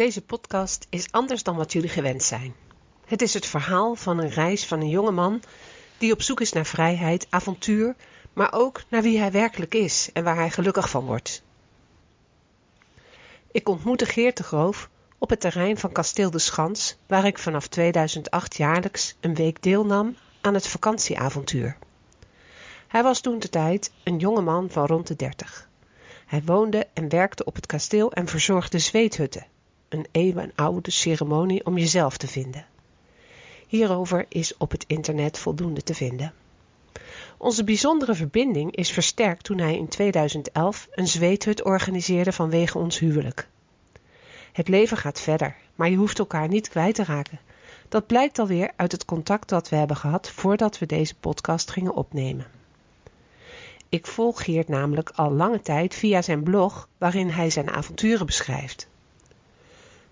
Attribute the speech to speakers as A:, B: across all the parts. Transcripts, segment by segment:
A: Deze podcast is anders dan wat jullie gewend zijn. Het is het verhaal van een reis van een jonge man die op zoek is naar vrijheid, avontuur, maar ook naar wie hij werkelijk is en waar hij gelukkig van wordt. Ik ontmoette Geert de Groof op het terrein van Kasteel de Schans, waar ik vanaf 2008 jaarlijks een week deelnam aan het vakantieavontuur. Hij was toen de tijd een jonge man van rond de dertig. Hij woonde en werkte op het kasteel en verzorgde zweethutten, een eeuwenoude ceremonie om jezelf te vinden. Hierover is op het internet voldoende te vinden. Onze bijzondere verbinding is versterkt toen hij in 2011 een zweethut organiseerde vanwege ons huwelijk. Het leven gaat verder, maar je hoeft elkaar niet kwijt te raken. Dat blijkt alweer uit het contact dat we hebben gehad voordat we deze podcast gingen opnemen. Ik volg Geert namelijk al lange tijd via zijn blog waarin hij zijn avonturen beschrijft.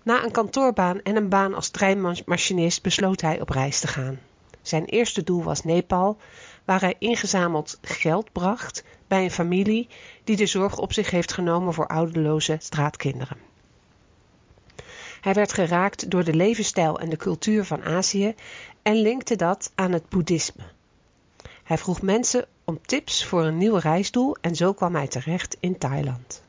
A: Na een kantoorbaan en een baan als treinmachinist besloot hij op reis te gaan. Zijn eerste doel was Nepal, waar hij ingezameld geld bracht bij een familie die de zorg op zich heeft genomen voor ouderloze straatkinderen. Hij werd geraakt door de levensstijl en de cultuur van Azië en linkte dat aan het boeddhisme. Hij vroeg mensen om tips voor een nieuw reisdoel en zo kwam hij terecht in Thailand.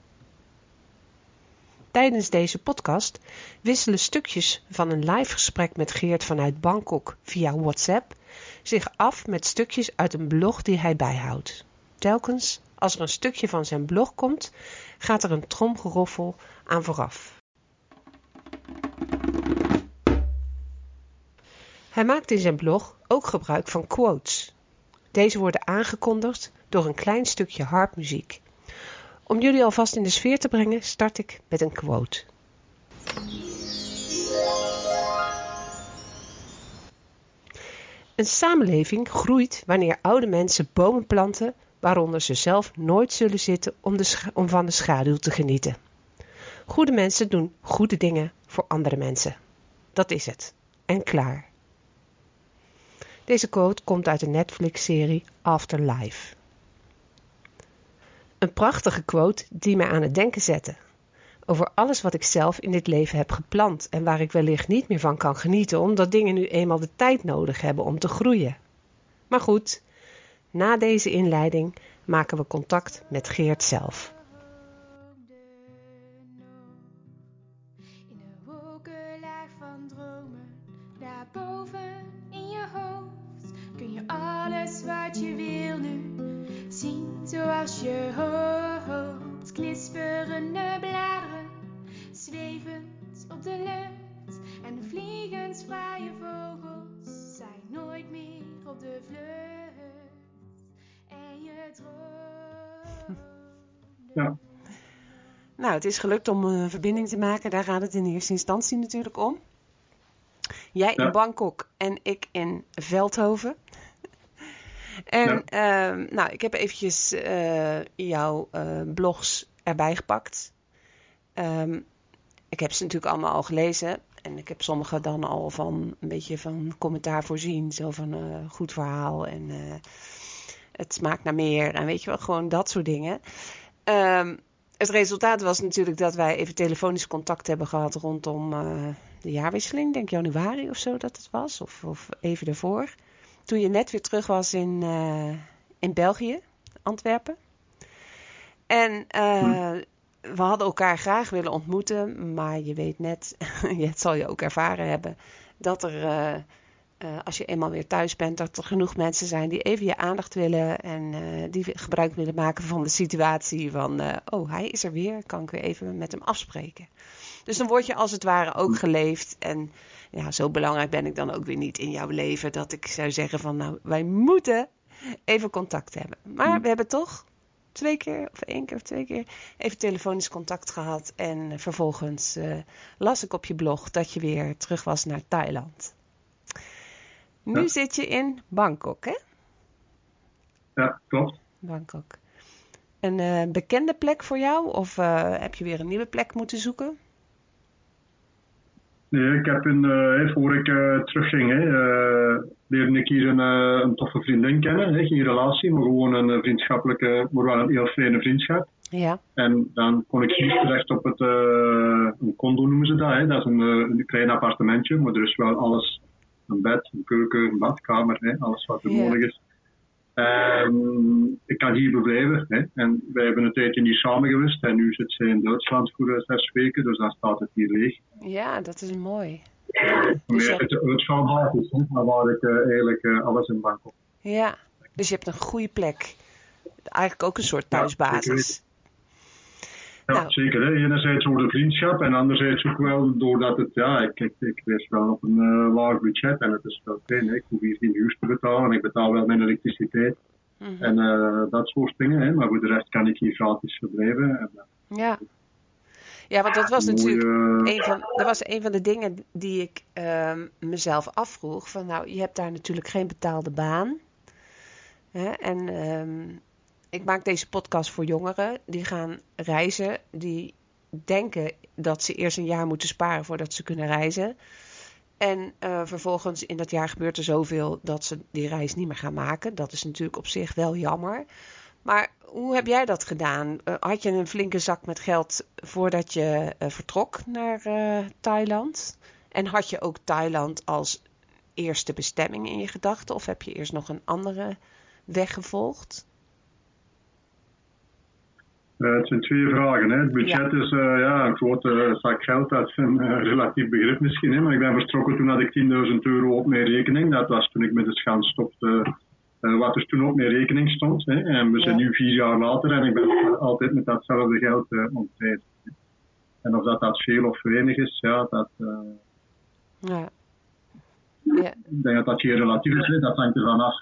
A: Tijdens deze podcast wisselen stukjes van een live gesprek met Geert vanuit Bangkok via WhatsApp zich af met stukjes uit een blog die hij bijhoudt. Telkens als er een stukje van zijn blog komt, gaat er een tromgeroffel aan vooraf. Hij maakt in zijn blog ook gebruik van quotes. Deze worden aangekondigd door een klein stukje harpmuziek. Om jullie alvast in de sfeer te brengen, start ik met een quote. Een samenleving groeit wanneer oude mensen bomen planten waaronder ze zelf nooit zullen zitten om, de om van de schaduw te genieten. Goede mensen doen goede dingen voor andere mensen. Dat is het. En klaar. Deze quote komt uit de Netflix-serie Afterlife. Een prachtige quote die mij aan het denken zette. Over alles wat ik zelf in dit leven heb geplant en waar ik wellicht niet meer van kan genieten, omdat dingen nu eenmaal de tijd nodig hebben om te groeien. Maar goed, na deze inleiding maken we contact met Geert zelf.
B: Zoals je hoopt. Knisperende bladeren, zwevend op de lucht. En vliegensvrije vogels zijn nooit meer op de vlucht. En je droomt.
A: Ja. Nou, het is gelukt om een verbinding te maken. Daar gaat het in eerste instantie natuurlijk om. Jij in Bangkok en ik in Veldhoven. En ehm, nou, ik heb eventjes uh, jouw uh, blogs erbij gepakt. Um, ik heb ze natuurlijk allemaal al gelezen. En ik heb sommige dan al van een beetje van commentaar voorzien. Zo van uh, goed verhaal en het smaakt naar meer. En weet je wel, gewoon dat soort dingen. Um, het resultaat was natuurlijk dat wij even telefonisch contact hebben gehad rondom de jaarwisseling. Denk januari of zo dat het was. Of, of even daarvoor toen je net weer terug was in, uh, in België, Antwerpen. En uh, hm. we hadden elkaar graag willen ontmoeten, maar je weet net, het zal je ook ervaren hebben, dat er, uh, als je eenmaal weer thuis bent, dat er genoeg mensen zijn die even je aandacht willen en die gebruik willen maken van de situatie van, oh hij is er weer, kan ik weer even met hem afspreken. Dus dan word je als het ware ook hm. geleefd en ja, zo belangrijk ben ik dan ook weer niet in jouw leven dat ik zou zeggen van nou, wij moeten even contact hebben. Maar mm. we hebben toch twee keer of één keer of twee keer even telefonisch contact gehad. En vervolgens uh, las ik op je blog dat je weer terug was naar Thailand. Nu zit je in Bangkok, hè?
C: Ja, klopt.
A: Bangkok. Een uh, bekende plek voor jou of uh, heb je weer een nieuwe plek moeten zoeken?
C: Nee, ik heb een, uh, voor ik uh, terugging, hè, uh, leerde ik hier een, een toffe vriendin kennen. Hè, geen relatie, maar gewoon een vriendschappelijke, maar wel een heel fijne vriendschap.
A: Ja.
C: En dan kon ik hier terecht op het, een condo noemen ze dat. Hè. Dat is een, een klein appartementje, maar er is wel alles. Een bed, een keuken, een badkamer, hè, alles wat er nodig is. Um, ik kan hier verblijven. Hè. En wij hebben een tijdje niet samen geweest. En nu zit ze in Duitsland voor zes weken. Dus dan staat het hier leeg.
A: Ja, dat is mooi.
C: Ja, dus hebt... het uitvalbasis, maar waar ik uh, eigenlijk uh, alles in Bangkok.
A: Ja, dus je hebt een goede plek. Eigenlijk ook een soort thuisbasis.
C: Ja, nou. zeker. Hè. Enerzijds door de vriendschap en anderzijds ook wel doordat het, ja, ik, ik, ik wel op een uh, laag budget en het is wel fijn. Hè. Ik hoef hier geen huur te betalen en ik betaal wel mijn elektriciteit mm -hmm. en uh, dat soort dingen. Hè. Maar voor de rest kan ik hier gratis verblijven. En,
A: uh, ja. Ja, want dat was natuurlijk een van, dat was een van de dingen die ik uh, mezelf afvroeg. Van nou, je hebt daar natuurlijk geen betaalde baan. Hè, en um, ik maak deze podcast voor jongeren die gaan reizen, die denken dat ze eerst een jaar moeten sparen voordat ze kunnen reizen. En uh, vervolgens in dat jaar gebeurt er zoveel dat ze die reis niet meer gaan maken. Dat is natuurlijk op zich wel jammer. Maar hoe heb jij dat gedaan? Uh, had je een flinke zak met geld voordat je uh, vertrok naar Thailand? En had je ook Thailand als eerste bestemming in je gedachten? Of heb je eerst nog een andere weg gevolgd?
C: Uh, het zijn twee vragen. Hè. Het budget ja. is uh, ja, een grote zak geld, dat is een uh, relatief begrip misschien. Hè. Maar ik ben vertrokken toen had ik 10.000 euro op mijn rekening. Dat was toen ik met de schans stopte, wat er toen op mijn rekening stond. Hè. En we zijn ja. nu vier jaar later en ik ben altijd met datzelfde geld ontreisd. En of dat, dat veel of weinig is, ja, dat...
A: ja.
C: Ja. Ik denk dat dat hier relatief is. Hè. Dat hangt er vanaf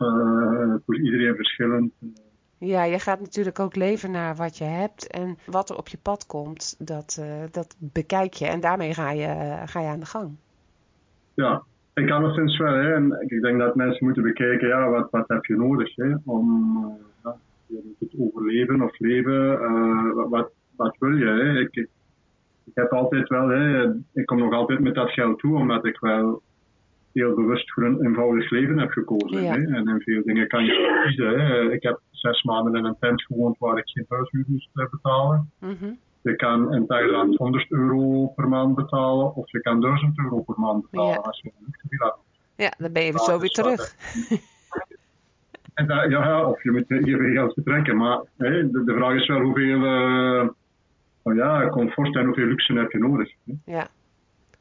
C: voor iedereen verschillend.
A: Ja, je gaat natuurlijk ook leven naar wat je hebt. En wat er op je pad komt, dat, uh, dat bekijk je. En daarmee ga je, uh, ga je aan de gang.
C: Ja, ik alleszins wel. Hè. En ik denk dat mensen moeten bekijken, ja, wat, wat heb je nodig hè, om uh, ja, het overleven of leven. Wat, wat, wil je? Hè? Ik, ik heb altijd wel, hè, ik kom nog altijd met dat geld toe, omdat ik wel heel bewust voor een eenvoudig leven heb gekozen.
A: Ja.
C: Hè? En in veel dingen kan je kiezen. Hè? Ik heb zes maanden in een tent gewoond waar ik geen huishuur moest betalen.
A: Mm -hmm.
C: Je kan in Thailand 100 euro per maand betalen of je kan 1000 euro per maand betalen
A: ja.
C: als je een.
A: Ja, dan ben je weer zo weer terug.
C: En dat, ja, of je moet je weer geld betrekken. Maar hè, de, de, vraag is wel hoeveel uh, oh ja, comfort en hoeveel luxe heb je nodig. Hè?
A: Ja.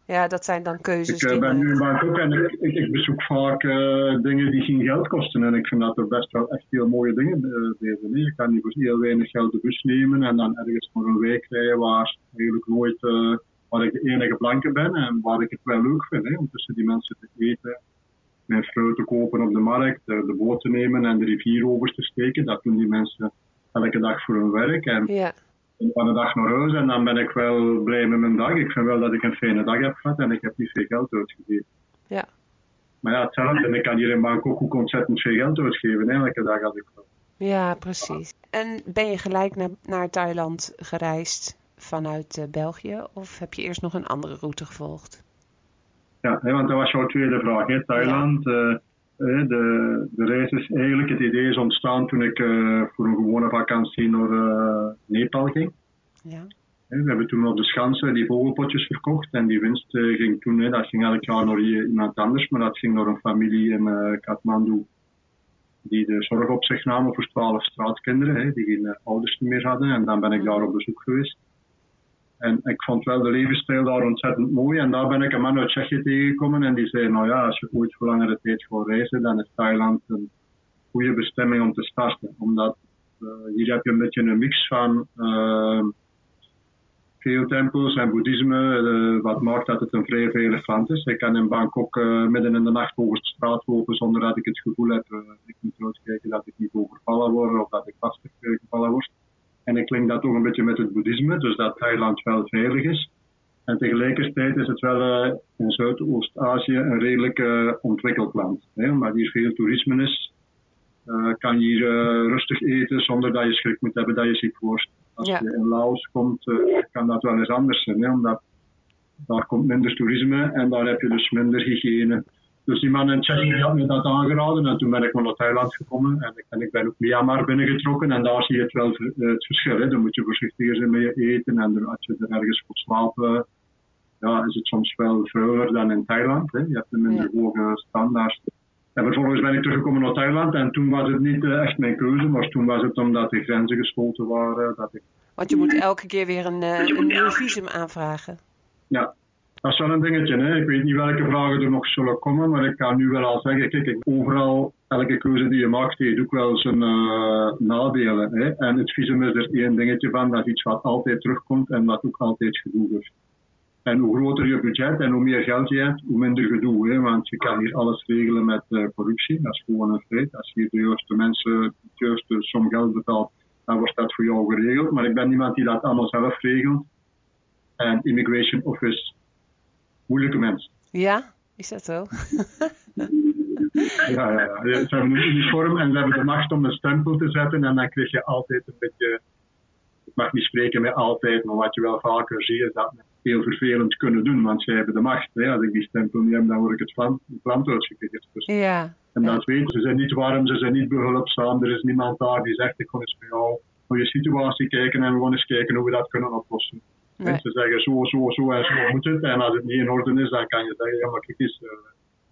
A: Ja, dat zijn dan keuzes.
C: Ik uh, ben nu in Bangkok en ik, ik, ik bezoek vaak uh, dingen die geen geld kosten. En ik vind dat er best wel echt heel mooie dingen uh, deze. Nee, je kan niet voor heel weinig geld de bus nemen en dan ergens voor een week rijden waar eigenlijk nooit waar ik de enige blanke ben en waar ik het wel leuk vind. Hè, om tussen die mensen te eten, mijn fruit te kopen op de markt, de boot te nemen en de rivier over te steken. Dat doen die mensen elke dag voor hun werk. En,
A: ja
C: van de dag naar huis en dan ben ik wel blij met mijn dag. Ik vind wel dat ik een fijne dag heb gehad en ik heb niet veel geld uitgegeven.
A: Ja.
C: Maar ja, hetzelfde. En ik kan hier in Bangkok ook ontzettend veel geld uitgeven. Elke dag had ik wel.
A: Ja, precies. En ben je gelijk naar, naar Thailand gereisd vanuit uh, België of heb je eerst nog een andere route gevolgd?
C: Ja, hè, want dat was jouw tweede vraag. Hè. Thailand, ja. uh, de, de reis is eigenlijk, het idee is ontstaan toen ik uh, voor een gewone vakantie naar uh, Nepal ging.
A: Ja.
C: We hebben toen op de Schansen die vogelpotjes verkocht en die winst uh, ging toen, dat ging elk jaar naar iemand anders, maar dat ging naar een familie in Kathmandu die de zorg op zich namen voor twaalf straatkinderen, die geen ouders meer hadden. En dan ben ik daar op bezoek geweest. En ik vond wel de levensstijl daar ontzettend mooi. En daar ben ik een man uit Tsjechië tegengekomen en die zei, nou ja, als je ooit voor langere tijd gaat reizen, dan is Thailand een goede bestemming om te starten. Omdat uh, hier heb je een beetje een mix van uh, veel tempels en boeddhisme, uh, wat maakt dat het een vrij veilig land is. Ik kan in Bangkok midden in de nacht over de straat lopen zonder dat ik het gevoel heb, ik moet uitkijken dat ik niet overvallen word of dat ik lastig gevallen word. En ik klink dat ook een beetje met het boeddhisme, dus dat Thailand wel veilig is. En tegelijkertijd is het wel uh, in Zuidoost-Azië een redelijk uh, ontwikkeld land. Hè? Omdat hier veel toerisme is, uh, kan je hier rustig eten zonder dat je schrik moet hebben dat je ziek wordt. Als
A: Ja.
C: je in Laos komt, kan dat wel eens anders zijn. Hè? Omdat daar komt minder toerisme en daar heb je dus minder hygiëne. Dus die man in Tsjechië had me dat aangeraden en toen ben ik maar naar Thailand gekomen en, en ik ben ook Myanmar binnengetrokken en daar zie je het wel het verschil. Hè. Dan moet je voorzichtiger zijn met je eten en als je er ergens voor slapen, ja, is het soms wel vuiler dan in Thailand. Hè. Je hebt een minder hoge standaard. En vervolgens ben ik teruggekomen naar Thailand en toen was het niet uh, echt mijn keuze, maar toen was het omdat de grenzen gesloten waren. Dat ik...
A: Want je moet elke keer weer een, een nieuw visum aanvragen.
C: Ja, dat is wel een dingetje. Hè. Ik weet niet welke vragen er nog zullen komen, maar ik kan nu wel al zeggen, kijk, overal, elke keuze die je maakt, heeft ook wel zijn uh, nadelen. Hè. En het visum is er één dingetje van, dat is iets wat altijd terugkomt en wat ook altijd gedoe heeft. En hoe groter je budget en hoe meer geld je hebt, hoe minder gedoe. Hè? Want je kan hier alles regelen met uh, corruptie. Dat is gewoon een feit. Als je de juiste mensen de juiste som geld betaalt, dan wordt dat voor jou geregeld. Maar ik ben niemand die dat allemaal zelf regelt. En Immigration Office, moeilijke mensen.
A: Ja, is dat zo?
C: ja, ja. Ze hebben een uniform en ze hebben de macht om een stempel te zetten. En dan krijg je altijd een beetje. Ik mag niet spreken met altijd, maar wat je wel vaker ziet is dat heel vervelend kunnen doen, want zij hebben de macht. Hè. Als ik die stempel niet heb, dan word ik het het land uitgekikt. Dus.
A: Ja.
C: En dat weten ze. zijn niet warm, ze zijn niet behulpzaam. Er is niemand daar die zegt, ik ga eens bij jou naar je situatie kijken en we gaan eens kijken hoe we dat kunnen oplossen. Nee. En ze zeggen, zo, zo, zo en zo moet het. En als het niet in orde is, dan kan je zeggen, ja, maar kijk eens.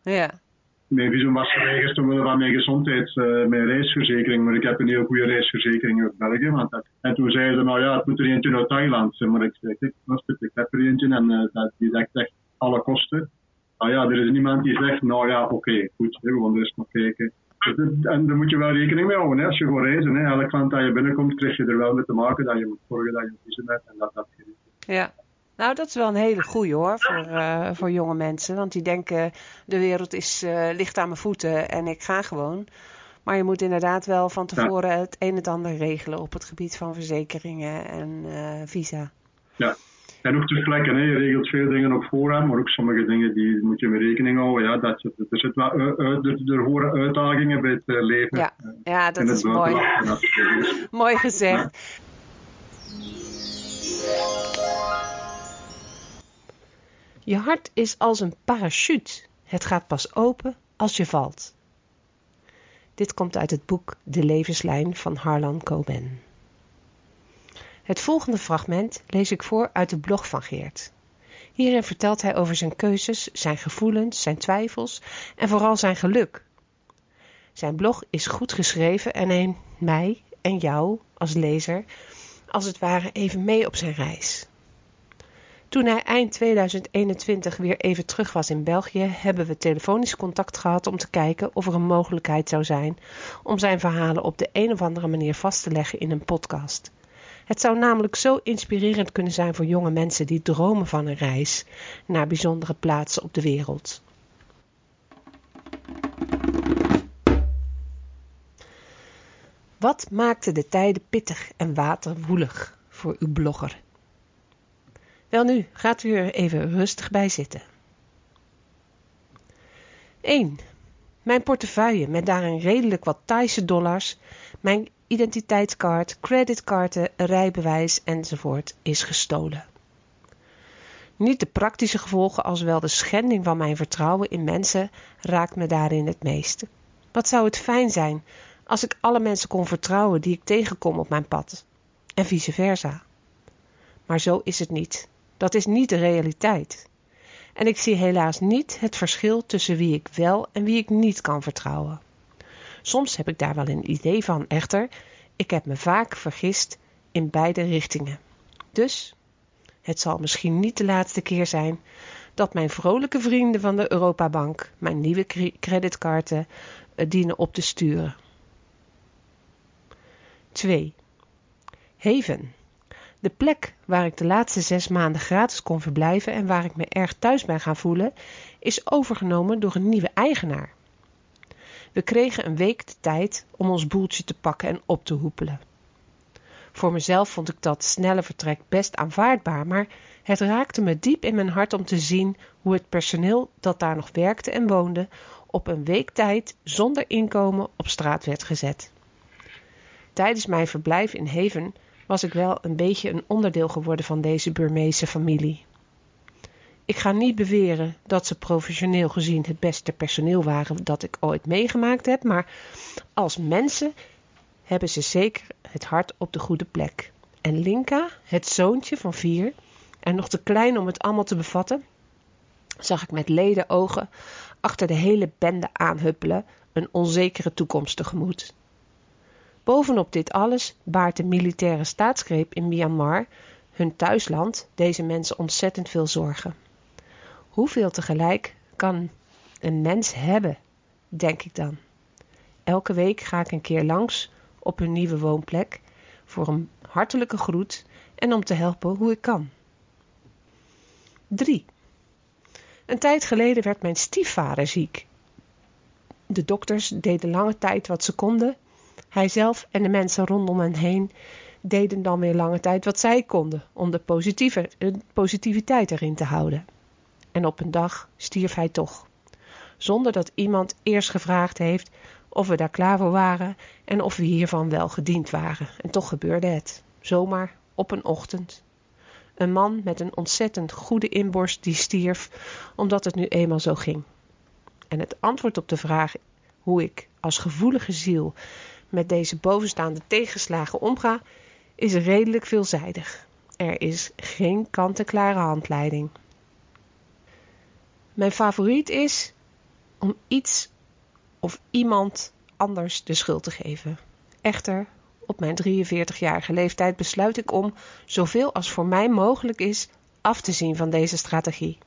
A: Uh, ja
C: mijn visum was geweigerd omwille van mijn gezondheid, uh, mijn reisverzekering. Maar ik heb een heel goede reisverzekering uit België. Want dat, en toen zeiden ze, nou ja, het moet er eentje uit Thailand. Maar ik zei, kijk, ik heb er eentje en uh, dat, die zegt echt alle kosten. Nou ja, er is niemand die zegt, nou ja, oké, okay, goed, we gaan eens nog kijken. Dus, en daar moet je wel rekening mee houden. Hè. Als je gaat reizen, hè, elk land dat je binnenkomt, krijg je er wel mee te maken dat je moet zorgen dat je een visum hebt en dat dat
A: Ja. Nou, dat is wel een hele goeie hoor, voor, uh, voor jonge mensen. Want die denken, de wereld is, uh, ligt aan mijn voeten en ik ga gewoon. Maar je moet inderdaad wel van tevoren ja. het een en ander regelen op het gebied van verzekeringen en uh, visa.
C: Ja, en ook. Hè. Je regelt veel dingen op voorhand, maar ook sommige dingen die moet je mee rekening houden. Ja, dat zit, er zitten wel er, er horen uitdagingen bij het leven.
A: Ja, ja dat is mooi. Dat is mooi gezegd. Je hart is als een parachute. Het gaat pas open als je valt. Dit komt uit het boek De levenslijn van Harlan Coben. Het volgende fragment lees ik voor uit de blog van Geert. Hierin vertelt hij over zijn keuzes, zijn gevoelens, zijn twijfels en vooral zijn geluk. Zijn blog is goed geschreven en neemt mij en jou als lezer als het ware even mee op zijn reis. Toen hij eind 2021 weer even terug was in België, hebben we telefonisch contact gehad om te kijken of er een mogelijkheid zou zijn om zijn verhalen op de een of andere manier vast te leggen in een podcast. Het zou namelijk zo inspirerend kunnen zijn voor jonge mensen die dromen van een reis naar bijzondere plaatsen op de wereld. Wat maakte de tijden pittig en waterwoelig voor uw blogger? Welnu, gaat u er even rustig bij zitten. 1. Mijn portefeuille met daarin redelijk wat Thaise dollars, mijn identiteitskaart, creditkarten, rijbewijs enzovoort is gestolen. Niet de praktische gevolgen als wel de schending van mijn vertrouwen in mensen raakt me daarin het meest. Wat zou het fijn zijn als ik alle mensen kon vertrouwen die ik tegenkom op mijn pad en vice versa. Maar zo is het niet. Dat is niet de realiteit. En ik zie helaas niet het verschil tussen wie ik wel en wie ik niet kan vertrouwen. Soms heb ik daar wel een idee van, echter, ik heb me vaak vergist in beide richtingen. Dus, het zal misschien niet de laatste keer zijn dat mijn vrolijke vrienden van de Europabank mijn nieuwe creditkarten eh, dienen op te sturen. 2. Heven. De plek waar ik de laatste zes maanden gratis kon verblijven en waar ik me erg thuis ben gaan voelen, is overgenomen door een nieuwe eigenaar. We kregen een week de tijd om ons boeltje te pakken en op te hoepelen. Voor mezelf vond ik dat snelle vertrek best aanvaardbaar, maar het raakte me diep in mijn hart om te zien hoe het personeel dat daar nog werkte en woonde, op een week tijd zonder inkomen op straat werd gezet. Tijdens mijn verblijf in Heven was ik wel een beetje een onderdeel geworden van deze Burmeese familie. Ik ga niet beweren dat ze professioneel gezien het beste personeel waren dat ik ooit meegemaakt heb, maar als mensen hebben ze zeker het hart op de goede plek. En Linka, het zoontje van vier, en nog te klein om het allemaal te bevatten, zag ik met leden ogen achter de hele bende aanhuppelen, een onzekere toekomst tegemoet. Bovenop dit alles baart de militaire staatsgreep in Myanmar, hun thuisland, deze mensen ontzettend veel zorgen. Hoeveel tegelijk kan een mens hebben, denk ik dan. Elke week ga ik een keer langs op hun nieuwe woonplek voor een hartelijke groet en om te helpen hoe ik kan. 3. Een tijd geleden werd mijn stiefvader ziek. De dokters deden lange tijd wat ze konden. Hij zelf en de mensen rondom hen heen deden dan weer lange tijd wat zij konden om de positieve, positiviteit erin te houden. En op een dag stierf hij toch, zonder dat iemand eerst gevraagd heeft of we daar klaar voor waren en of we hiervan wel gediend waren. En toch gebeurde het, zomaar op een ochtend. Een man met een ontzettend goede inborst die stierf omdat het nu eenmaal zo ging. En het antwoord op de vraag hoe ik als gevoelige ziel met deze bovenstaande tegenslagen omga, is redelijk veelzijdig. Er is geen kant-en-klare handleiding. Mijn favoriet is om iets of iemand anders de schuld te geven. Echter, op mijn 43-jarige leeftijd besluit ik om, zoveel als voor mij mogelijk is, af te zien van deze strategie.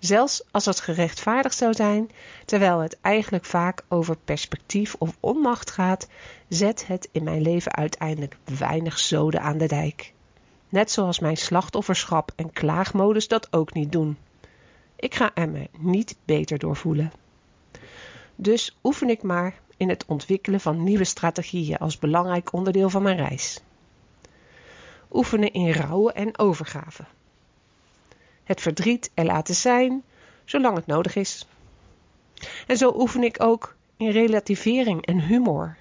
A: Zelfs als het gerechtvaardigd zou zijn, terwijl het eigenlijk vaak over perspectief of onmacht gaat, zet het in mijn leven uiteindelijk weinig zoden aan de dijk. Net zoals mijn slachtofferschap en klaagmodus dat ook niet doen. Ik ga er me niet beter door voelen. Dus oefen ik maar in het ontwikkelen van nieuwe strategieën als belangrijk onderdeel van mijn reis. Oefenen in rouwen en overgave. Het verdriet er laten zijn, zolang het nodig is. En zo oefen ik ook in relativering en humor.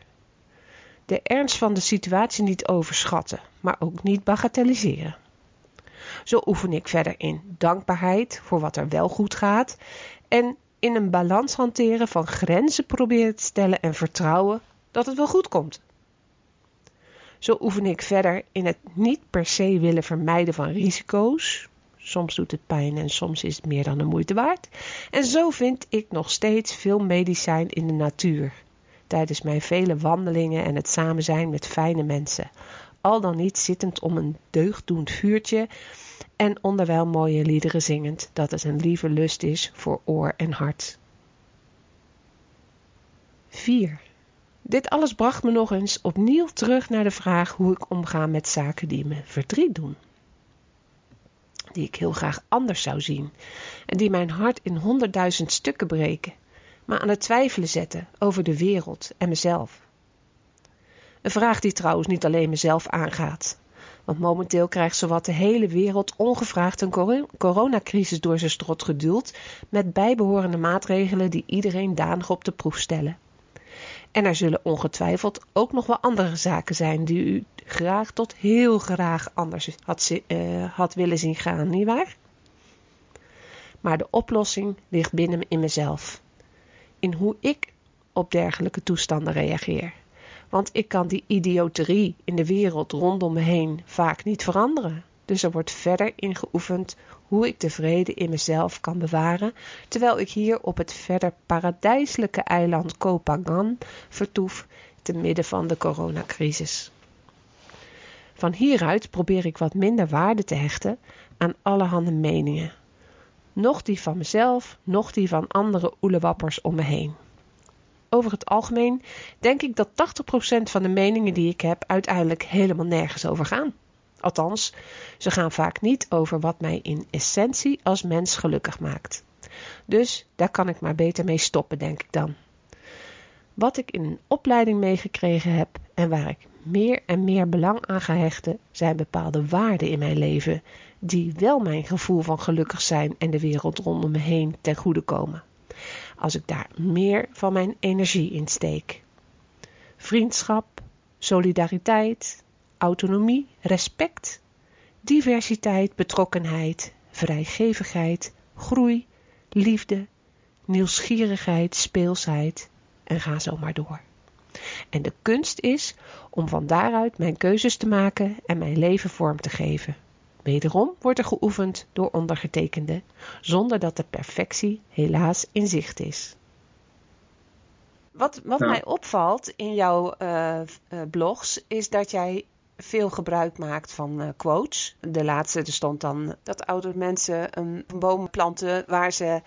A: De ernst van de situatie niet overschatten, maar ook niet bagatelliseren. Zo oefen ik verder in dankbaarheid voor wat er wel goed gaat en in een balans hanteren van grenzen proberen te stellen en vertrouwen dat het wel goed komt. Zo oefen ik verder in het niet per se willen vermijden van risico's. Soms doet het pijn en soms is het meer dan de moeite waard. En zo vind ik nog steeds veel medicijn in de natuur. Tijdens mijn vele wandelingen en het samen zijn met fijne mensen. Al dan niet zittend om een deugddoend vuurtje en onderwijl mooie liederen zingend dat het een lieve lust is voor oor en hart. 4. Dit alles bracht me nog eens opnieuw terug naar de vraag hoe ik omga met zaken die me verdriet doen. Die ik heel graag anders zou zien en die mijn hart in honderdduizend stukken breken, maar aan het twijfelen zetten over de wereld en mezelf. Een vraag die trouwens niet alleen mezelf aangaat, want momenteel krijgt zowat de hele wereld ongevraagd een coronacrisis door zijn strot geduwd, met bijbehorende maatregelen die iedereen danig op de proef stellen. En er zullen ongetwijfeld ook nog wel andere zaken zijn die u graag tot heel graag anders had, uh, had willen zien gaan, nietwaar? Maar de oplossing ligt binnen in mezelf. In hoe ik op dergelijke toestanden reageer want ik kan die idioterie in de wereld rondom me heen vaak niet veranderen. Dus er wordt verder ingeoefend hoe ik de vrede in mezelf kan bewaren, terwijl ik hier op het verder paradijselijke eiland Kopangan vertoef te midden van de coronacrisis. Van hieruit probeer ik wat minder waarde te hechten aan allerhande meningen. Nog die van mezelf, nog die van andere oelewappers om me heen over het algemeen denk ik dat 80% van de meningen die ik heb uiteindelijk helemaal nergens over gaan. Althans, ze gaan vaak niet over wat mij in essentie als mens gelukkig maakt. Dus daar kan ik maar beter mee stoppen, denk ik dan. Wat ik in een opleiding meegekregen heb en waar ik meer en meer belang aan ga hechten, zijn bepaalde waarden in mijn leven die wel mijn gevoel van gelukkig zijn en de wereld rondom me heen ten goede komen als ik daar meer van mijn energie in steek. Vriendschap, solidariteit, autonomie, respect, diversiteit, betrokkenheid, vrijgevigheid, groei, liefde, nieuwsgierigheid, speelsheid en ga zo maar door. En de kunst is om van daaruit mijn keuzes te maken en mijn leven vorm te geven. Wederom wordt er geoefend door ondergetekende, zonder dat de perfectie helaas in zicht is. Wat, wat mij opvalt in jouw uh, blogs is dat jij veel gebruik maakt van uh, quotes. De laatste, er stond dan dat oude mensen een boom planten waar ze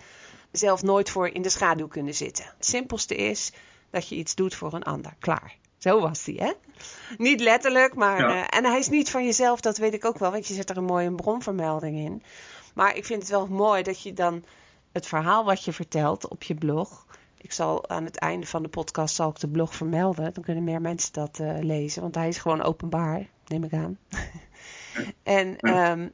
A: zelf nooit voor in de schaduw kunnen zitten. Het simpelste is dat je iets doet voor een ander. Klaar. Zo was hij, hè? Niet letterlijk, maar. Uh, en hij is niet van jezelf, dat weet ik ook wel, want je zet er een mooie bronvermelding in. Maar ik vind het wel mooi dat je dan het verhaal wat je vertelt op je blog. Ik zal aan het einde van de podcast zal ik de blog vermelden. Dan kunnen meer mensen dat uh, lezen, want hij is gewoon openbaar, neem ik aan. en um,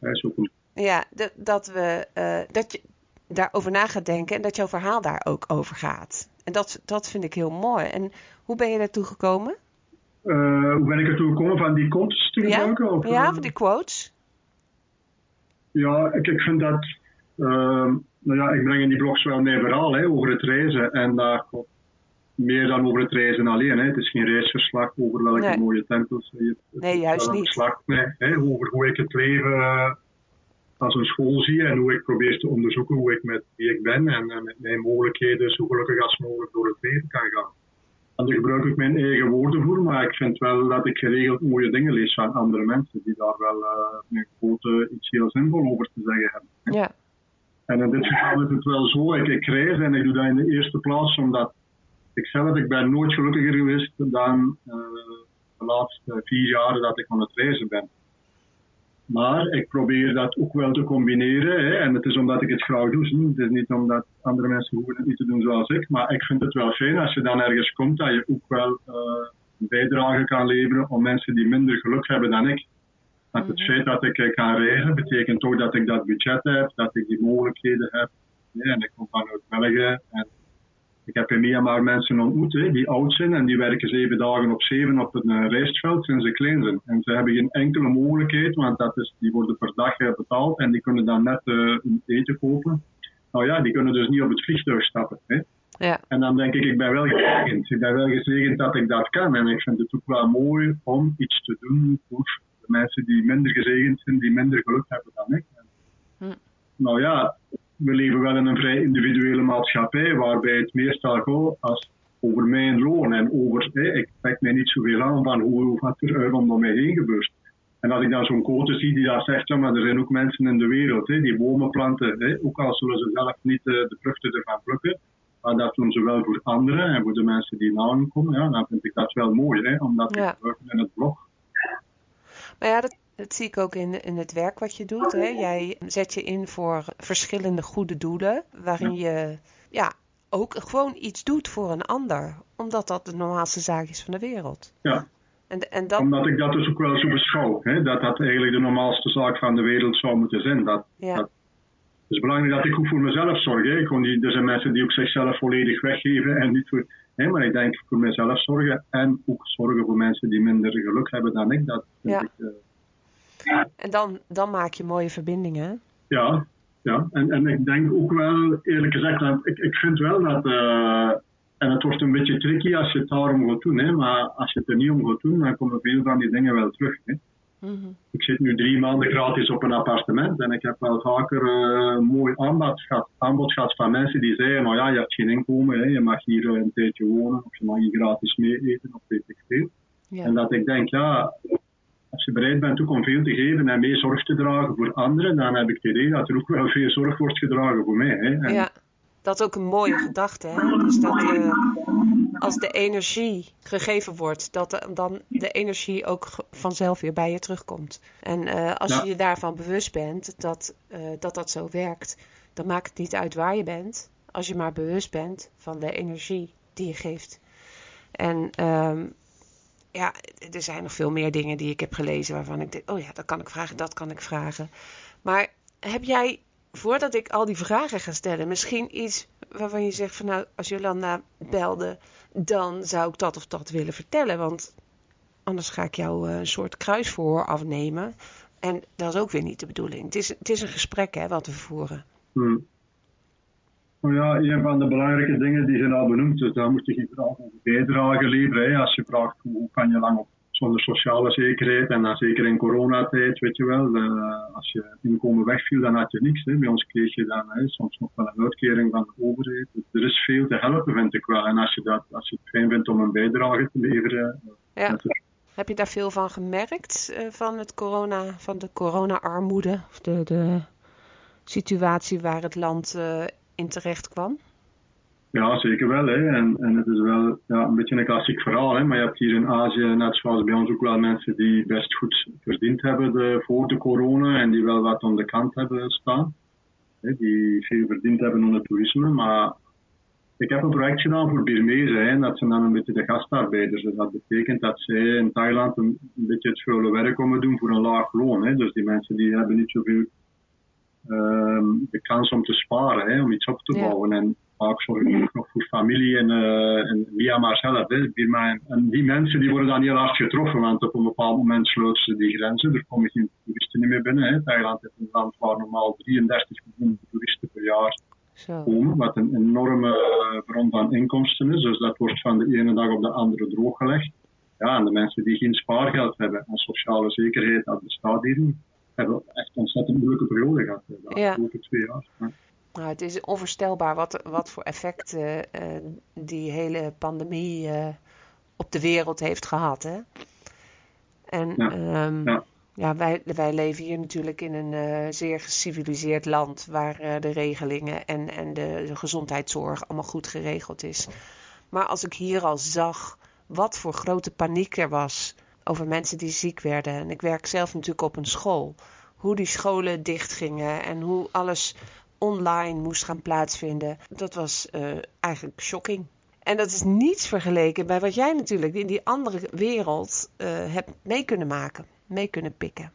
A: ja, dat we uh, dat je daarover na gaat denken en dat jouw verhaal daar ook over gaat. En dat, dat vind ik heel mooi. En hoe ben je daartoe gekomen?
C: Uh, hoe ben ik ertoe gekomen van die quotes te gebruiken?
A: Ja, of, ja van die quotes.
C: Ja, ik, ik vind dat... Uh, nou ja, ik breng in die blogs wel meer verhaal hè, over het reizen. En daar meer dan over het reizen alleen. Hè. Het is geen reisverslag over welke mooie tempels je
A: Nee, juist niet.
C: Verslag hè, over hoe ik het leven als een school zie en hoe ik probeer te onderzoeken hoe ik met wie ik ben en, met mijn mogelijkheden zo gelukkig als mogelijk door het leven kan gaan. En daar gebruik ik mijn eigen woorden voor, maar ik vind wel dat ik geregeld mooie dingen lees van andere mensen die daar wel uh, een grote iets heel zinvol over te zeggen hebben.
A: Ja.
C: En in dit geval is het wel zo, ik, ik reis en ik doe dat in de eerste plaats omdat ik zelf, ik ben nooit gelukkiger geweest dan uh, de laatste vier jaren dat ik aan het reizen ben. Maar ik probeer dat ook wel te combineren. Hè. En het is omdat ik het graag doe. Het is niet omdat andere mensen hoeven het niet te doen zoals ik. Maar ik vind het wel fijn als je dan ergens komt dat je ook wel uh, een bijdrage kan leveren om mensen die minder geluk hebben dan ik. Want het feit dat ik eh, kan reizen betekent toch dat ik dat budget heb, dat ik die mogelijkheden heb. Ja, en ik kom vanuit België en ik heb in Myanmar mensen ontmoet hè, die oud zijn en die werken zeven dagen op zeven op een uh, rijstveld sinds ze klein zijn. En ze hebben geen enkele mogelijkheid, want dat is, die worden per dag uh, betaald en die kunnen dan net uh, eten kopen. Nou ja, die kunnen dus niet op het vliegtuig stappen. Hè.
A: Ja.
C: En dan denk ik, ik ben wel gezegend. Ik ben wel gezegend dat ik dat kan. En ik vind het ook wel mooi om iets te doen voor mensen die minder gezegend zijn, die minder geluk hebben dan ik. Hm. Nou ja, we leven wel in een vrij individuele maatschappij, waarbij het meestal gaat als over mijn loon en over, hè, ik trek mij niet zoveel aan van hoe, wat er rondom mij heen gebeurt. En als ik dan zo'n quote zie die daar zegt, ja, maar er zijn ook mensen in de wereld hè, die bomen planten, hè, ook al zullen ze zelf niet uh, de vruchten ervan plukken, maar dat doen ze wel voor anderen en voor de mensen die na komen, ja, dan vind ik dat wel mooi, hè, omdat ja. ik in het blog.
A: Maar ja, dat, dat zie ik ook in, in het werk wat je doet. Hè? Jij zet je in voor verschillende goede doelen, waarin je ja, ook gewoon iets doet voor een ander, omdat dat de normaalste zaak is van de wereld.
C: Ja. En, en dat... Omdat ik dat dus ook wel zo beschouw, hè? dat dat eigenlijk de normaalste zaak van de wereld zou moeten zijn. Dat, ja. dat het is belangrijk dat ik ook voor mezelf zorg. Hè? Ik die, er zijn mensen die ook zichzelf volledig weggeven en niet voor. Hè, maar ik denk voor mezelf zorgen en ook zorgen voor mensen die minder geluk hebben dan ik. Dat ja. ik, uh,
A: en dan, dan maak je mooie verbindingen.
C: Ja, ja. En, en ik denk ook wel, eerlijk gezegd, dat ik, ik vind wel dat. Uh, en het wordt een beetje tricky als je het daarom gaat doen, hè, maar als je het er niet om gaat doen, dan komen veel van die dingen wel terug. Hè. Mm -hmm. Ik zit nu drie maanden gratis op een appartement en ik heb wel vaker uh, mooi aanbod gehad, aanbod gehad van mensen die zeiden: Nou ja, je hebt geen inkomen, hè, je mag hier een tijdje wonen of je mag hier gratis mee eten of weet ik veel. Ja. En dat ik denk, ja, als je bereid bent ook om veel te geven en meer zorg te dragen voor anderen, dan heb ik het idee dat er ook wel veel zorg wordt gedragen voor mij. Hè. En
A: ja, dat is ook een mooie gedachte. Hè? Dus dat uh, als de energie gegeven wordt, dat dan de energie ook vanzelf weer bij je terugkomt. En uh, als ja. je je daarvan bewust bent dat, uh, dat dat zo werkt, dan maakt het niet uit waar je bent, als je maar bewust bent van de energie die je geeft. En um, ja, er zijn nog veel meer dingen die ik heb gelezen waarvan ik denk, oh ja, dat kan ik vragen, dat kan ik vragen. Maar heb jij, voordat ik al die vragen ga stellen, misschien iets waarvan je zegt van nou, als Jolanda belde, dan zou ik dat of dat willen vertellen. Want anders ga ik jou eh, een soort kruisvoor afnemen. En dat is ook weer niet de bedoeling. Het is, het is een gesprek hè, wat we voeren.
C: Hmm. Nou ja, een van de belangrijke dingen die zijn al benoemd, dus daar moet je geen over leveren. Hè. Als je vraagt hoe kan je lang op zonder sociale zekerheid en dan zeker in coronatijd, weet je wel, uh, als je inkomen wegviel, dan had je niks. Hè. Bij ons kreeg je dan hè, soms nog wel een uitkering van de overheid. Dus er is veel te helpen, vind ik wel. En als je, dat, als je het fijn vindt om een bijdrage te leveren.
A: Ja. Heb je daar veel van gemerkt, uh, van, het corona, van de corona-armoede? De, de situatie waar het land uh, in terecht kwam?
C: Ja, zeker wel. Hè. En, en het is wel ja, een beetje een klassiek verhaal. Hè. Maar je hebt hier in Azië, net zoals bij ons, ook wel mensen die best goed verdiend hebben de, voor de corona en die wel wat aan de kant hebben staan. Hè, die veel verdiend hebben onder toerisme. Maar ik heb een project gedaan voor Birmezen. Hè. Dat zijn dan een beetje de gastarbeiders. Dus dat betekent dat zij in Thailand een, een beetje het vuile werk komen doen voor een laag loon. Hè. Dus die mensen die hebben niet zoveel um, de kans om te sparen, hè, om iets op te bouwen. En vaak nog voor familie en, uh, en Myanmar zelf. Hè, En die mensen die worden dan heel hard getroffen, want op een bepaald moment sluiten ze die grenzen. Er komen geen toeristen meer binnen. Hè. Thailand is een land waar normaal 33 miljoen toeristen per jaar komen, wat een enorme uh, bron van inkomsten is. Dus dat wordt van de ene dag op de andere drooggelegd. Ja, en de mensen die geen spaargeld hebben en sociale zekerheid, dat bestaat hier niet hebben echt ontzettend moeilijke periode gehad de afgelopen twee jaar.
A: Nou, het is onvoorstelbaar wat, wat voor effect uh, die hele pandemie uh, op de wereld heeft gehad. Hè? En ja. Um, ja. ja. wij, wij leven hier natuurlijk in een uh, zeer geciviliseerd land waar de regelingen en, en de, de, gezondheidszorg allemaal goed geregeld is. Maar als ik hier al zag wat voor grote paniek er was over mensen die ziek werden. En ik werk zelf natuurlijk op een school. Hoe die scholen dichtgingen en hoe alles online moest gaan plaatsvinden. Dat was uh, eigenlijk shocking. En dat is niets vergeleken bij wat jij natuurlijk in die andere wereld uh, hebt mee kunnen maken, mee kunnen pikken.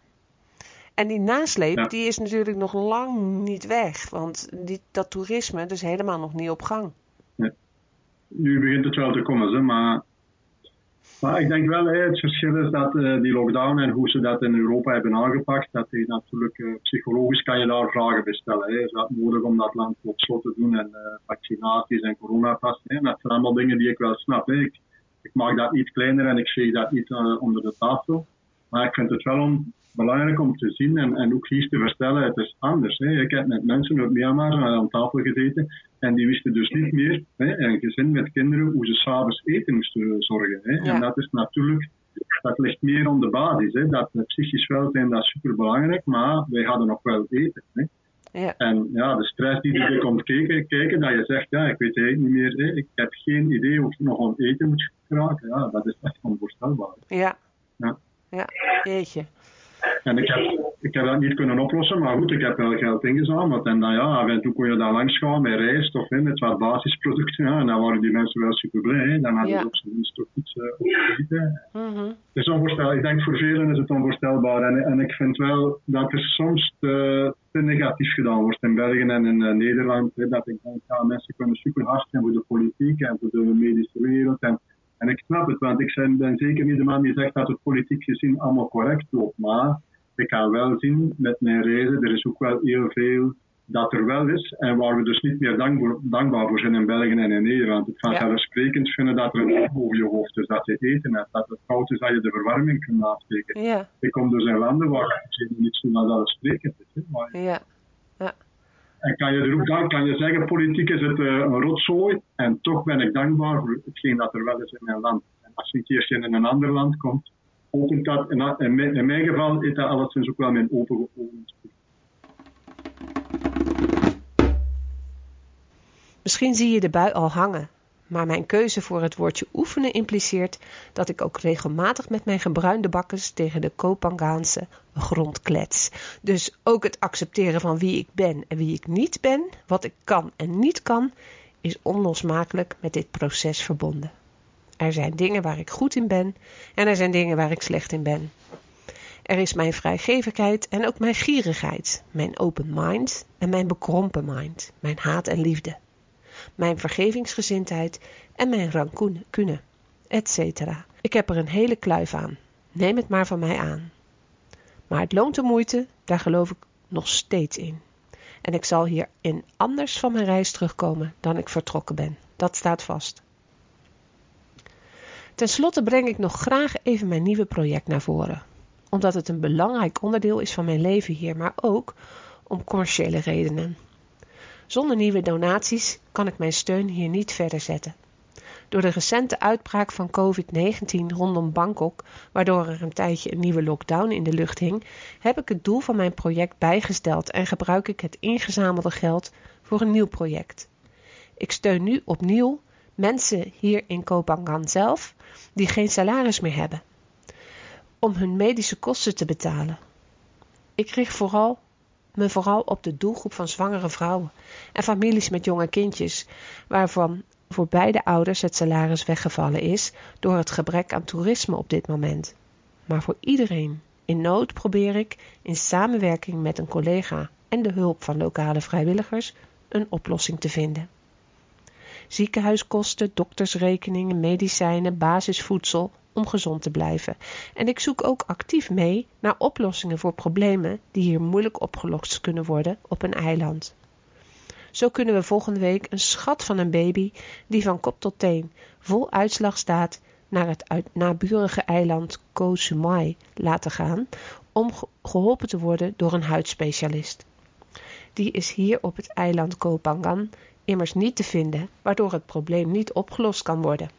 A: En die nasleep, die is natuurlijk nog lang niet weg. Want die, dat toerisme is helemaal nog niet op gang.
C: Nee. Nu begint het wel te komen, hè, maar maar ik denk wel, het verschil is dat uh, die lockdown en hoe ze dat in Europa hebben aangepakt, dat je natuurlijk uh, psychologisch kan je daar vragen bij stellen. Hè. Is dat nodig om dat land op slot te doen en uh, vaccinaties en coronapas? Hè. Dat zijn allemaal dingen die ik wel snap. Ik, ik maak dat iets kleiner en ik zie dat niet onder de tafel. Maar ik vind het wel om, belangrijk om te zien en, en ook hier te vertellen, het is anders. Hè. Ik heb met mensen uit Myanmar aan tafel gezeten en die wisten dus niet meer, hè, een gezin met kinderen, hoe ze s'avonds eten moesten zorgen. Hè. En dat is natuurlijk, dat ligt meer om de basis. Hè. Dat psychisch welzijn, dat is super belangrijk, maar wij hadden nog wel eten. Hè. Ja. En ja, de stress die erbij komt kijken, kijken, dat je zegt, ja, ik weet eigenlijk niet meer, hè, ik heb geen idee of ik nog om eten moet geraken. Ja, dat is echt onvoorstelbaar.
A: Ja. Ja, ja. jeetje.
C: En ik heb, ik heb dat niet kunnen oplossen, maar goed, ik heb wel geld ingezameld. En dan ja, af en toe kon je daar langs gaan met rijst of hè, met wat basisproducten. Ja, en dan waren die mensen wel super blij. Hè. Dan hadden ja. ze op zijn minst toch iets uh, op te eten. Mm -hmm. Het is onvoorstelbaar. Ik denk voor velen is het onvoorstelbaar. En, en ik vind wel dat er soms te, te negatief gedaan wordt in België en in uh, Nederland. Hè, dat ik denk, ja, mensen kunnen super hard zijn voor de politiek en voor de medische wereld. En, en ik snap het, want ik ben zeker niet de man die zegt dat het politiek gezien allemaal correct loopt. Maar ik kan wel zien met mijn reizen, er is ook wel heel veel dat er wel is en waar we dus niet meer dankbaar, dankbaar voor zijn in België en in Nederland. Het vanzelfsprekend vinden dat er een boven je hoofd is, dat je eten hebt, dat het koud is, dat je de verwarming kunt afsteken. Ja. Ik kom dus in landen waar het niet zo vanzelfsprekend is. Hè, maar ja. ja. En kan je er ook dan, kan je zeggen, politiek is het uh, een rotzooi en toch ben ik dankbaar voor hetgeen dat er wel is in mijn land. En als je een keertje in een ander land komt, opent dat, in, in, mijn, geval is dat alleszins ook wel mijn open geopend.
A: Misschien zie je de bui al hangen, maar mijn keuze voor het woordje oefenen impliceert dat ik ook regelmatig met mijn gebruinde bakkes tegen de Kopangaanse grond klets. Dus ook het accepteren van wie ik ben en wie ik niet ben, wat ik kan en niet kan, is onlosmakelijk met dit proces verbonden. Er zijn dingen waar ik goed in ben en er zijn dingen waar ik slecht in ben. Er is mijn vrijgevigheid en ook mijn gierigheid, mijn open mind en mijn bekrompen mind, mijn haat en liefde, mijn vergevingsgezindheid en mijn rancune, etc. Ik heb er een hele kluif aan. Neem het maar van mij aan. Maar het loont de moeite, daar geloof ik nog steeds in. En ik zal hierin anders van mijn reis terugkomen dan ik vertrokken ben. Dat staat vast. Ten slotte breng ik nog graag even mijn nieuwe project naar voren. Omdat het een belangrijk onderdeel is van mijn leven hier, maar ook om commerciële redenen. Zonder nieuwe donaties kan ik mijn steun hier niet verder zetten. Door de recente uitbraak van COVID-19 rondom Bangkok, waardoor er een tijdje een nieuwe lockdown in de lucht hing, heb ik het doel van mijn project bijgesteld en gebruik ik het ingezamelde geld voor een nieuw project. Ik steun nu opnieuw mensen hier in Kopangan zelf die geen salaris meer hebben om hun medische kosten te betalen. Ik richt vooral, me vooral op de doelgroep van zwangere vrouwen en families met jonge kindjes, waarvan voor beide ouders het salaris weggevallen is door het gebrek aan toerisme op dit moment. Maar voor iedereen in nood probeer ik in samenwerking met een collega en de hulp van lokale vrijwilligers een oplossing te vinden. Ziekenhuiskosten, doktersrekeningen, medicijnen, basisvoedsel om gezond te blijven. En ik zoek ook actief mee naar oplossingen voor problemen die hier moeilijk opgelost kunnen worden op een eiland. Zo kunnen we volgende week een schat van een baby die van kop tot teen vol uitslag staat naar het naburige eiland Koh Sumai laten gaan om geholpen te worden door een huidspecialist. Die is hier op het eiland Koh Phangan immers niet te vinden, waardoor het probleem niet opgelost kan worden.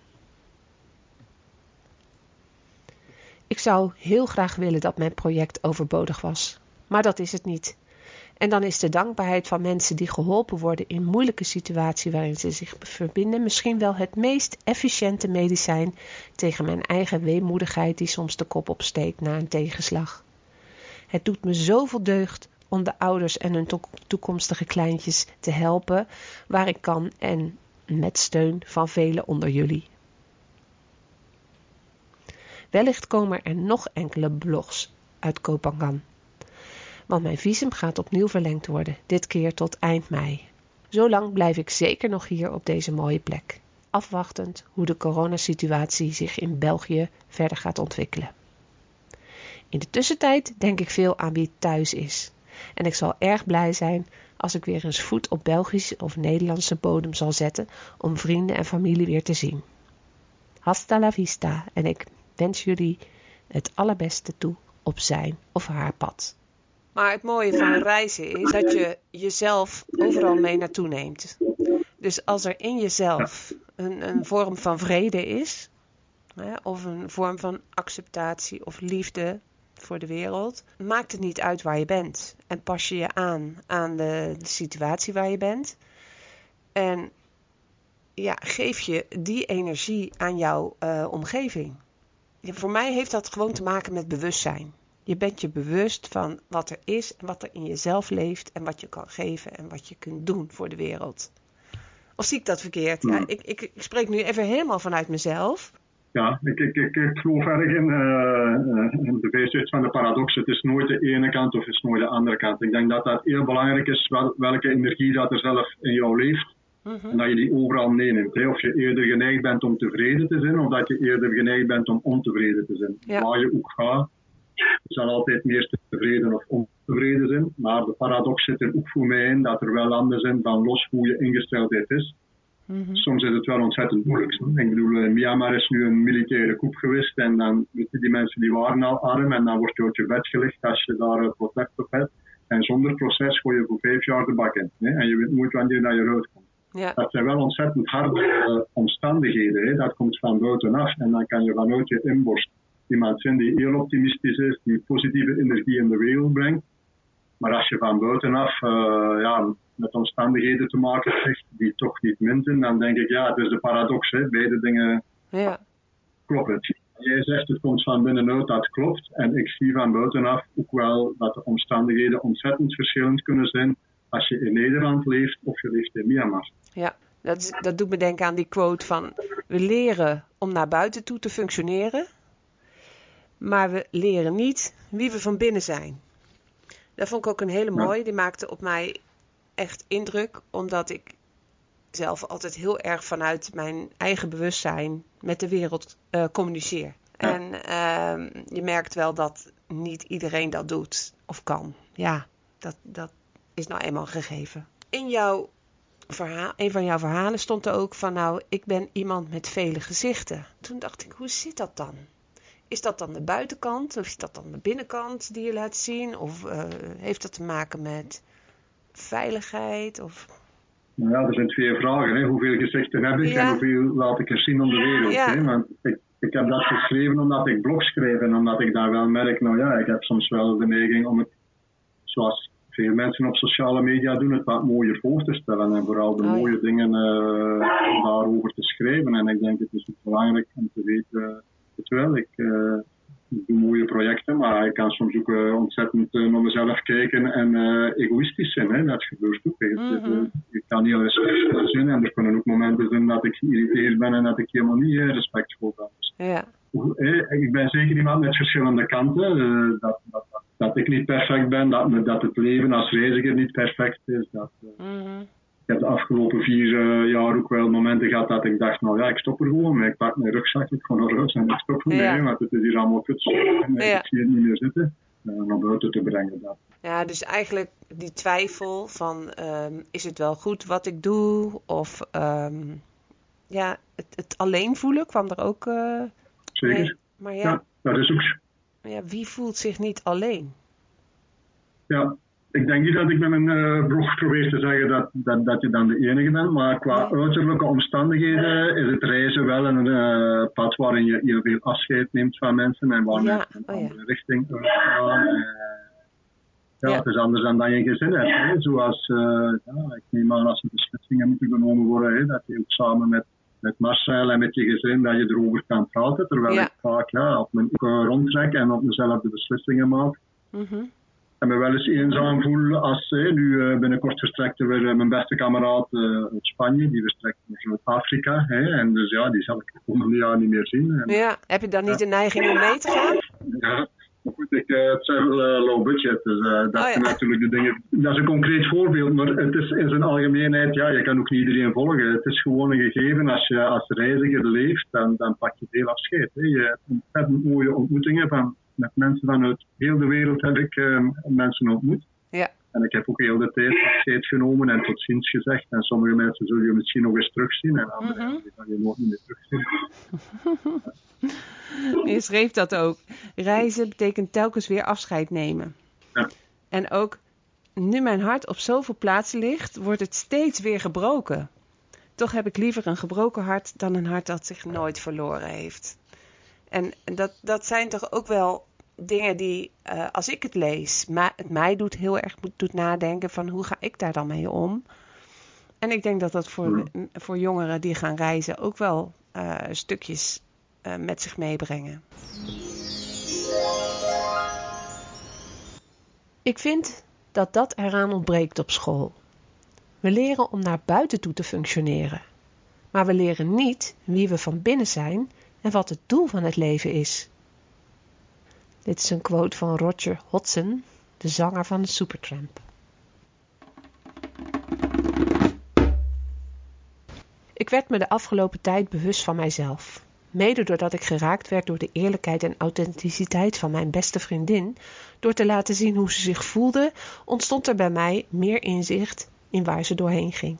A: Zou heel graag willen dat mijn project overbodig was, maar dat is het niet. En dan is de dankbaarheid van mensen die geholpen worden in moeilijke situaties waarin ze zich verbinden misschien wel het meest efficiënte medicijn tegen mijn eigen weemoedigheid die soms de kop opsteekt na een tegenslag. Het doet me zoveel deugd om de ouders en hun toekomstige kleintjes te helpen waar ik kan en met steun van velen onder jullie. Wellicht komen er nog enkele blogs uit Kopangan want mijn visum gaat opnieuw verlengd worden, dit keer tot eind mei. Zolang blijf ik zeker nog hier op deze mooie plek, afwachtend hoe de coronasituatie zich in België verder gaat ontwikkelen. In de tussentijd denk ik veel aan wie thuis is. En ik zal erg blij zijn als ik weer eens voet op Belgische of Nederlandse bodem zal zetten om vrienden en familie weer te zien. Hasta la vista en ik wens jullie het allerbeste toe op zijn of haar pad. Maar het mooie van reizen is dat je jezelf overal mee naartoe neemt. Dus als er in jezelf een, een vorm van vrede is, hè, of een vorm van acceptatie of liefde voor de wereld, maakt het niet uit waar je bent. En pas je je aan aan de, situatie waar je bent. En ja, geef je die energie aan jouw uh, omgeving. Voor mij heeft dat gewoon te maken met bewustzijn. Je bent je bewust van wat er is en wat er in jezelf leeft en wat je kan geven en wat je kunt doen voor de wereld. Of zie ik dat verkeerd? Ja, ik, ik, ik spreek nu even helemaal vanuit mezelf.
C: Ja, ik, ik, ik, ik geloof erg in, uh, in de bezigheid van de paradox. Het is nooit de ene kant of het is nooit de andere kant. Ik denk dat dat heel belangrijk is, wel, welke energie dat er zelf in jou leeft. Mhm. En dat je die overal meeneemt. Hè. Of je eerder geneigd bent om tevreden te zijn, of dat je eerder geneigd bent om ontevreden te zijn. Waar je ook gaat, je zal altijd meer tevreden of ontevreden zijn. Maar de paradox zit er ook voor mij in dat er wel landen zijn van los hoe je ingesteldheid is. Mhm. Soms is het wel ontzettend moeilijk. Ik bedoel, in Myanmar is nu een militaire coup geweest en dan weten die mensen die waren al arm en dan wordt je uit je bed gelegd als je daar een protest op hebt. En zonder proces gooi je voor vijf jaar de bak in. Hè? En je weet nooit wanneer dat je eruit komt. Ja. Dat zijn wel ontzettend harde uh, omstandigheden. Hè? Dat komt van buitenaf en dan kan je vanuit je inborst iemand zijn die heel optimistisch is, die positieve energie in de wereld brengt. Maar als je van buitenaf uh, ja, met omstandigheden te maken krijgt die toch niet minten, dan denk ik, ja, het is de paradox. Hè. Beide dingen ja. kloppen. Jij zegt het komt van binnenuit, dat klopt. En ik zie van buitenaf ook wel dat de omstandigheden ontzettend verschillend kunnen zijn als je in Nederland leeft of je leeft in Myanmar.
A: Ja, dat, dat doet me denken aan die quote van we leren om naar buiten toe te functioneren maar we leren niet wie we van binnen zijn. Dat vond ik ook een hele mooie. Die maakte op mij echt indruk, omdat ik zelf altijd heel erg vanuit mijn eigen bewustzijn met de wereld uh, communiceer. En uh, je merkt wel dat niet iedereen dat doet of kan. Ja, dat, dat is nou eenmaal gegeven. In jouw verhaal, een van jouw verhalen stond er ook van nou, ik ben iemand met vele gezichten. Toen dacht ik, hoe zit dat dan? Is dat dan de buitenkant of is dat dan de binnenkant die je laat zien? Of uh, heeft dat te maken met veiligheid? Of...
C: Nou ja, er zijn twee vragen. Hè. Hoeveel gezichten heb ik en hoeveel laat ik er zien om de wereld? Ja. Hè? Want ik, ik heb dat geschreven omdat ik blog schreef en omdat ik daar wel merk, nou ja, ik heb soms wel de neiging om het, zoals veel mensen op sociale media doen, het wat mooier voor te stellen en vooral de oh, mooie dingen uh, daarover te schrijven. En ik denk het is belangrijk om te weten, het wel, ik, uh, ik doe mooie projecten, maar ik kan soms ook uh, ontzettend naar mezelf kijken en egoïstisch zijn. Hè? Dat gebeurt ook. Mm -hmm. ik kan niet alles zijn en er kunnen ook momenten zijn dat ik geïrriteerd ben en dat ik helemaal niet respectvol ben. Dus,
A: ja.
C: Ik ben zeker iemand met verschillende kanten. dat, dat dat ik niet perfect ben, dat, dat het leven als reiziger niet perfect is. Dat, mm Ik heb de afgelopen vier uh, jaar ook wel momenten gehad dat ik dacht, nou ja, ik stop er gewoon mee. Ik pak mijn rugzak, ik ga naar huis en ik stop ermee, ja. want het is hier allemaal kut. En ja. ik zie het niet meer zitten. Uh, naar buiten te brengen. Dat.
A: Ja, dus eigenlijk die twijfel van, um, is het wel goed wat ik doe? Of um, ja, het, het, alleen voelen kwam er ook... Uh,
C: Zeker. Maar ja, ja, dat is ook
A: ja, wie voelt zich niet alleen?
C: Ja, ik denk niet dat ik met mijn uh, blog probeer te zeggen dat, dat, dat je dan de enige bent, maar qua uiterlijke omstandigheden is het reizen wel een uh, pad waarin je heel veel afscheid neemt van mensen en waar ja. mensen een oh, andere richting gaan. Uh, ja, ja, het is anders dan dat je gezin hebt. Hè. Zoals, ja, ik neem aan als er beslissingen moeten genomen worden, hè, dat je ook samen met met Marcel en met je gezin dat je erover kan praten. Terwijl ik vaak ja, op mijn rondtrek en op mezelf de beslissingen maak. Mm En me wel eens eenzaam voel als uh, nu binnenkort vertrekt er weer uh, mijn beste kameraad uit Spanje. Die vertrekt naar Zuid-Afrika. En dus ja, die zal ik de komende jaar niet meer zien. En,
A: ja, heb je dan niet de neiging om mee te gaan?
C: Ja, maar goed, ik, uh, het zijn wel uh, low budget, dus uh, dat oh, ja. natuurlijk de dingen. Dat is een concreet voorbeeld, maar het is in zijn algemeenheid, ja, je kan ook niet iedereen volgen. Het is gewoon een gegeven, als je als reiziger leeft, dan, dan pak je veel afscheid. Hè. Je hebt ontzettend mooie ontmoetingen van, met mensen vanuit heel de wereld heb ik mensen ontmoet.
A: Ja.
C: En ik heb ook heel de tijd afscheid genomen en tot ziens gezegd. En sommige mensen zul je misschien nog eens terugzien en andere mm -hmm. die kan je nooit meer terugzien.
A: Je schreef dat ook. Reizen betekent telkens weer afscheid nemen.
C: Ja.
A: En ook, nu mijn hart op zoveel plaatsen ligt, wordt het steeds weer gebroken. Toch heb ik liever een gebroken hart dan een hart dat zich nooit verloren heeft. En dat, dat zijn toch ook wel dingen die, uh, als ik het lees, het mij doet heel erg doet nadenken van hoe ga ik daar dan mee om. En ik denk dat dat voor, voor jongeren die gaan reizen ook wel uh, stukjes uh, met zich meebrengen. Ik vind dat dat eraan ontbreekt op school. We leren om naar buiten toe te functioneren. Maar we leren niet wie we van binnen zijn en wat het doel van het leven is. Dit is een quote van Roger Hodgson, de zanger van de Supertramp. Ik werd me de afgelopen tijd bewust van mijzelf. Mede doordat ik geraakt werd door de eerlijkheid en authenticiteit van mijn beste vriendin, door te laten zien hoe ze zich voelde, ontstond er bij mij meer inzicht in waar ze doorheen ging.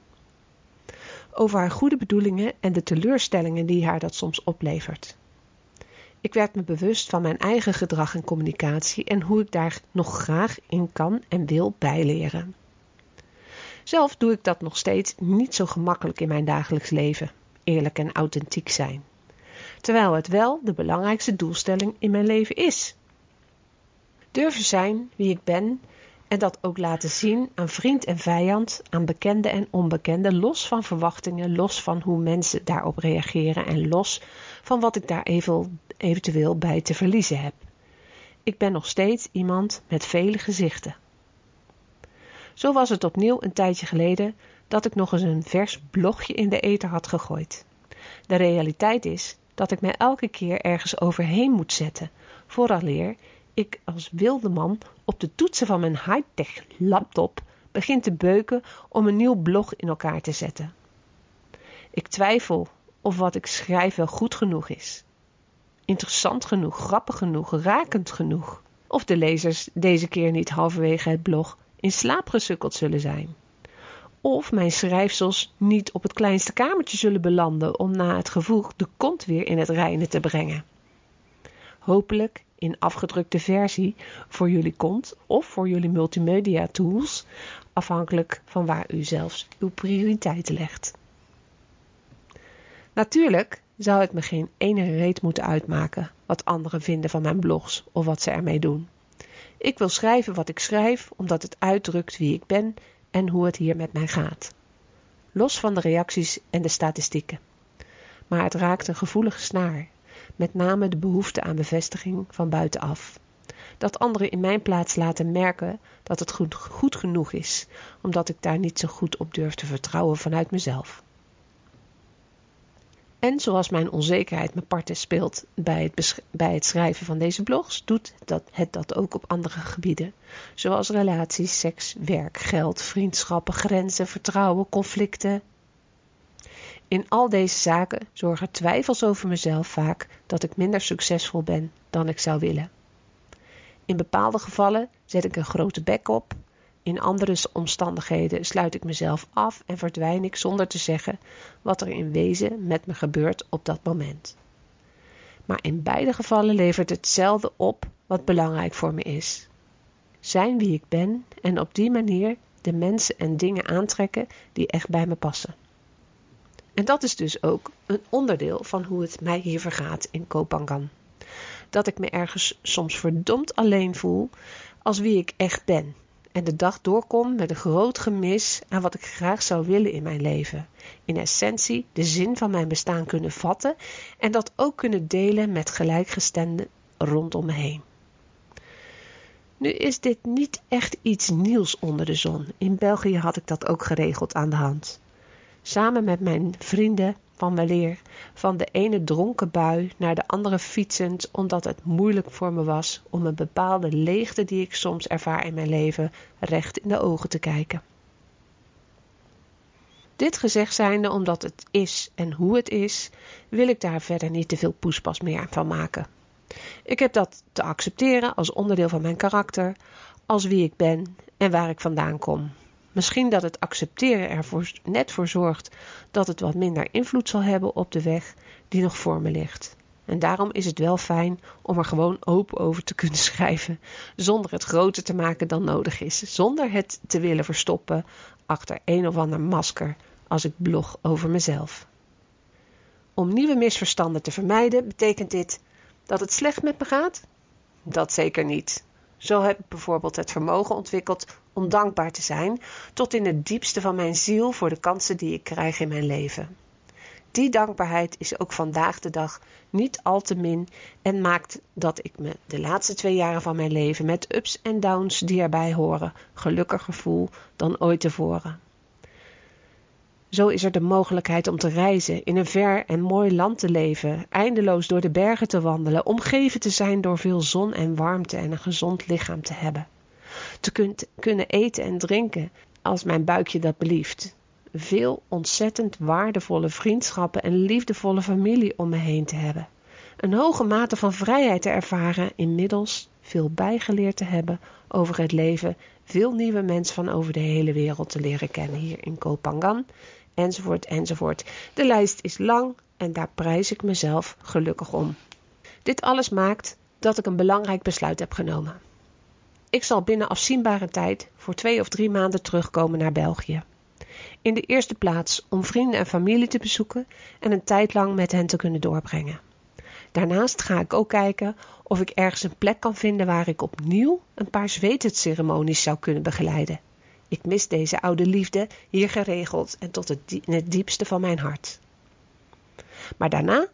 A: Over haar goede bedoelingen en de teleurstellingen die haar dat soms oplevert. Ik werd me bewust van mijn eigen gedrag en communicatie en hoe ik daar nog graag in kan en wil bijleren. Zelf doe ik dat nog steeds niet zo gemakkelijk in mijn dagelijks leven, eerlijk en authentiek zijn. Terwijl het wel de belangrijkste doelstelling in mijn leven is. Durven zijn wie ik ben en dat ook laten zien aan vriend en vijand, aan bekende en onbekende, los van verwachtingen, los van hoe mensen daarop reageren en los van wat ik daar eventueel bij te verliezen heb. Ik ben nog steeds iemand met vele gezichten. Zo was het opnieuw een tijdje geleden dat ik nog eens een vers blogje in de eter had gegooid. De realiteit is dat ik mij elke keer ergens overheen moet zetten, vooraleer ik als wilde man op de toetsen van mijn high-tech laptop begin te beuken om een nieuw blog in elkaar te zetten. Ik twijfel of wat ik schrijf wel goed genoeg is. Interessant genoeg, grappig genoeg, rakend genoeg. of de lezers deze keer niet halverwege het blog in slaap gesukkeld zullen zijn. Of mijn schrijfsels niet op het kleinste kamertje zullen belanden om na het gevoeg de kont weer in het reine te brengen. Hopelijk in afgedrukte versie voor jullie kont of voor jullie multimedia tools, afhankelijk van waar u zelfs uw prioriteiten legt. Natuurlijk zou het me geen ene reet moeten uitmaken wat anderen vinden van mijn blogs of wat ze ermee doen. Ik wil schrijven wat ik schrijf omdat het uitdrukt wie ik ben en hoe het hier met mij gaat. Los van de reacties en de statistieken. Maar het raakt een gevoelige snaar, met name de behoefte aan bevestiging van buitenaf. Dat anderen in mijn plaats laten merken dat het goed, goed genoeg is, omdat ik daar niet zo goed op durf te vertrouwen vanuit mezelf. En zoals mijn onzekerheid me parten speelt bij het, bij het schrijven van deze blogs, doet dat, het dat ook op andere gebieden. Zoals relaties, seks, werk, geld, vriendschappen, grenzen, vertrouwen, conflicten. In al deze zaken zorgen twijfels over mezelf vaak dat ik minder succesvol ben dan ik zou willen. In bepaalde gevallen zet ik een grote bek op in andere omstandigheden sluit ik mezelf af en verdwijn ik zonder te zeggen wat er in wezen met me gebeurt op dat moment. Maar in beide gevallen levert hetzelfde op wat belangrijk voor me is. Zijn wie ik ben en op die manier de mensen en dingen aantrekken die echt bij me passen. En dat is dus ook een onderdeel van hoe het mij hier vergaat in Kopangan. Dat ik me ergens soms verdomd alleen voel als wie ik echt ben en de dag doorkom met een groot gemis aan wat ik graag zou willen in mijn leven. In essentie de zin van mijn bestaan kunnen vatten en dat ook kunnen delen met gelijkgestemden rondom me heen. Nu is dit niet echt iets nieuws onder de zon. In België had ik dat ook geregeld aan de hand. Samen met mijn vrienden van weleer van de ene dronken bui naar de andere fietsend omdat het moeilijk voor me was om een bepaalde leegte die ik soms ervaar in mijn leven recht in de ogen te kijken. Dit gezegd zijnde omdat het is en hoe het is, wil ik daar verder niet te veel poespas meer van maken. Ik heb dat te accepteren als onderdeel van mijn karakter, als wie ik ben en waar ik vandaan kom. Misschien dat het accepteren er net voor zorgt dat het wat minder invloed zal hebben op de weg die nog voor me ligt. En daarom is het wel fijn om er gewoon open over te kunnen schrijven, zonder het groter te maken dan nodig is, zonder het te willen verstoppen achter een of ander masker als ik blog over mezelf. Om nieuwe misverstanden te vermijden, betekent dit dat het slecht met me gaat? Dat zeker niet. Zo heb ik bijvoorbeeld het vermogen ontwikkeld om dankbaar te zijn, tot in het diepste van mijn ziel voor de kansen die ik krijg in mijn leven. Die dankbaarheid is ook vandaag de dag niet al te min en maakt dat ik me de laatste twee jaren van mijn leven met ups en downs die erbij horen gelukkiger voel dan ooit tevoren. Zo is er de mogelijkheid om te reizen, in een ver en mooi land te leven, eindeloos door de bergen te wandelen, omgeven te zijn door veel zon en warmte en een gezond lichaam te hebben. Te kunnen eten en drinken als mijn buikje dat belieft. Veel ontzettend waardevolle vriendschappen en liefdevolle familie om me heen te hebben. Een hoge mate van vrijheid te ervaren, inmiddels veel bijgeleerd te hebben over het leven, veel nieuwe mensen van over de hele wereld te leren kennen hier in Kopangan enzovoort, enzovoort. De lijst is lang en daar prijs ik mezelf gelukkig om. Dit alles maakt dat ik een belangrijk besluit heb genomen. Ik zal binnen afzienbare tijd voor twee of drie maanden terugkomen naar België. In de eerste plaats om vrienden en familie te bezoeken en een tijd lang met hen te kunnen doorbrengen. Daarnaast ga ik ook kijken of ik ergens een plek kan vinden waar ik opnieuw een paar zweetceremonies zou kunnen begeleiden. Ik mis deze oude liefde hier geregeld en tot het, in het diepste van mijn hart. Maar daarna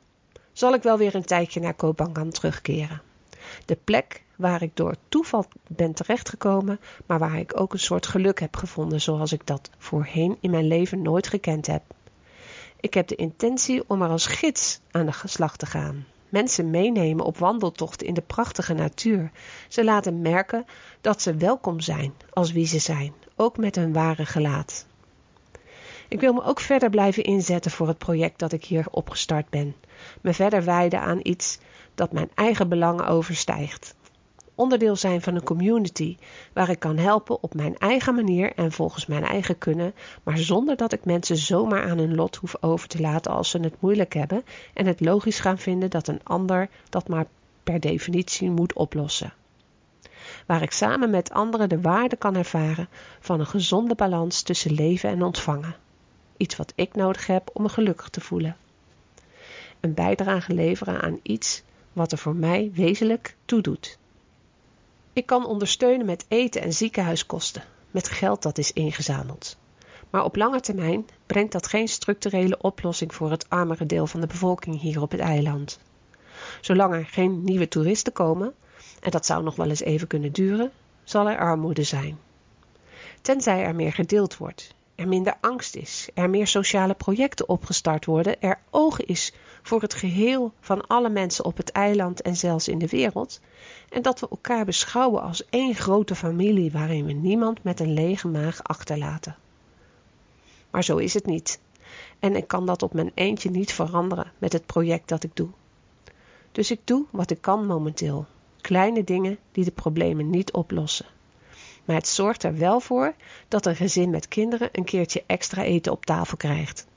A: zal ik wel weer een tijdje naar Kopangan terugkeren. De plek waar ik door toeval ben terechtgekomen, maar waar ik ook een soort geluk heb gevonden zoals ik dat voorheen in mijn leven nooit gekend heb. Ik heb de intentie om er als gids aan de slag te gaan mensen meenemen op wandeltochten in de prachtige natuur. Ze laten merken dat ze welkom zijn als wie ze zijn, ook met hun ware gelaat. Ik wil me ook verder blijven inzetten voor het project dat ik hier opgestart ben. Me verder wijden aan iets dat mijn eigen belangen overstijgt. onderdeel zijn van een community waar ik kan helpen op mijn eigen manier en volgens mijn eigen kunnen, maar zonder dat ik mensen zomaar aan hun lot hoef over te laten als ze het moeilijk hebben en het logisch gaan vinden dat een ander dat maar per definitie moet oplossen. Waar ik samen met anderen de waarde kan ervaren van een gezonde balans tussen leven en ontvangen. Iets wat ik nodig heb om me gelukkig te voelen. Een bijdrage leveren aan iets wat er voor mij wezenlijk toe doet. Ik kan ondersteunen met eten en ziekenhuiskosten, met geld dat is ingezameld. Maar op lange termijn brengt dat geen structurele oplossing voor het armere deel van de bevolking hier op het eiland. Zolang er geen nieuwe toeristen komen, en dat zou nog wel eens even kunnen duren, zal er armoede zijn. Tenzij er meer gedeeld wordt, er minder angst is, er meer sociale projecten opgestart worden, er oog is voor het geheel van alle mensen op het eiland en zelfs in de wereld, en dat we elkaar beschouwen als één grote familie waarin we niemand met een lege maag achterlaten. Maar zo is het niet, en ik kan dat op mijn eentje niet veranderen met het project dat ik doe. Dus ik doe wat ik kan momenteel, kleine dingen die de problemen niet oplossen. Maar het zorgt er wel voor dat een gezin met kinderen een keertje extra eten op tafel krijgt.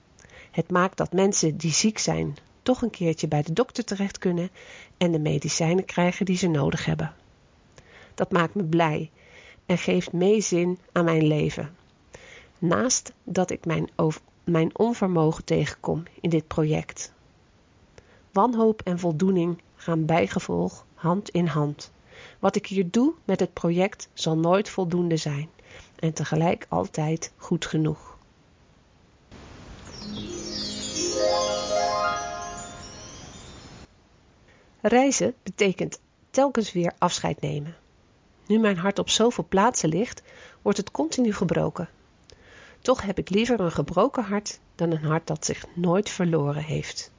A: Het maakt dat mensen die ziek zijn toch een keertje bij de dokter terecht kunnen en de medicijnen krijgen die ze nodig hebben. Dat maakt me blij en geeft mee zin aan mijn leven. Naast dat ik mijn, mijn onvermogen tegenkom in dit project. Wanhoop en voldoening gaan bijgevolg hand in hand. Wat ik hier doe met het project zal nooit voldoende zijn en tegelijk altijd goed genoeg. Reizen betekent telkens weer afscheid nemen. Nu mijn hart op zoveel plaatsen ligt, wordt het continu gebroken. Toch heb ik liever een gebroken hart dan een hart dat zich nooit verloren heeft.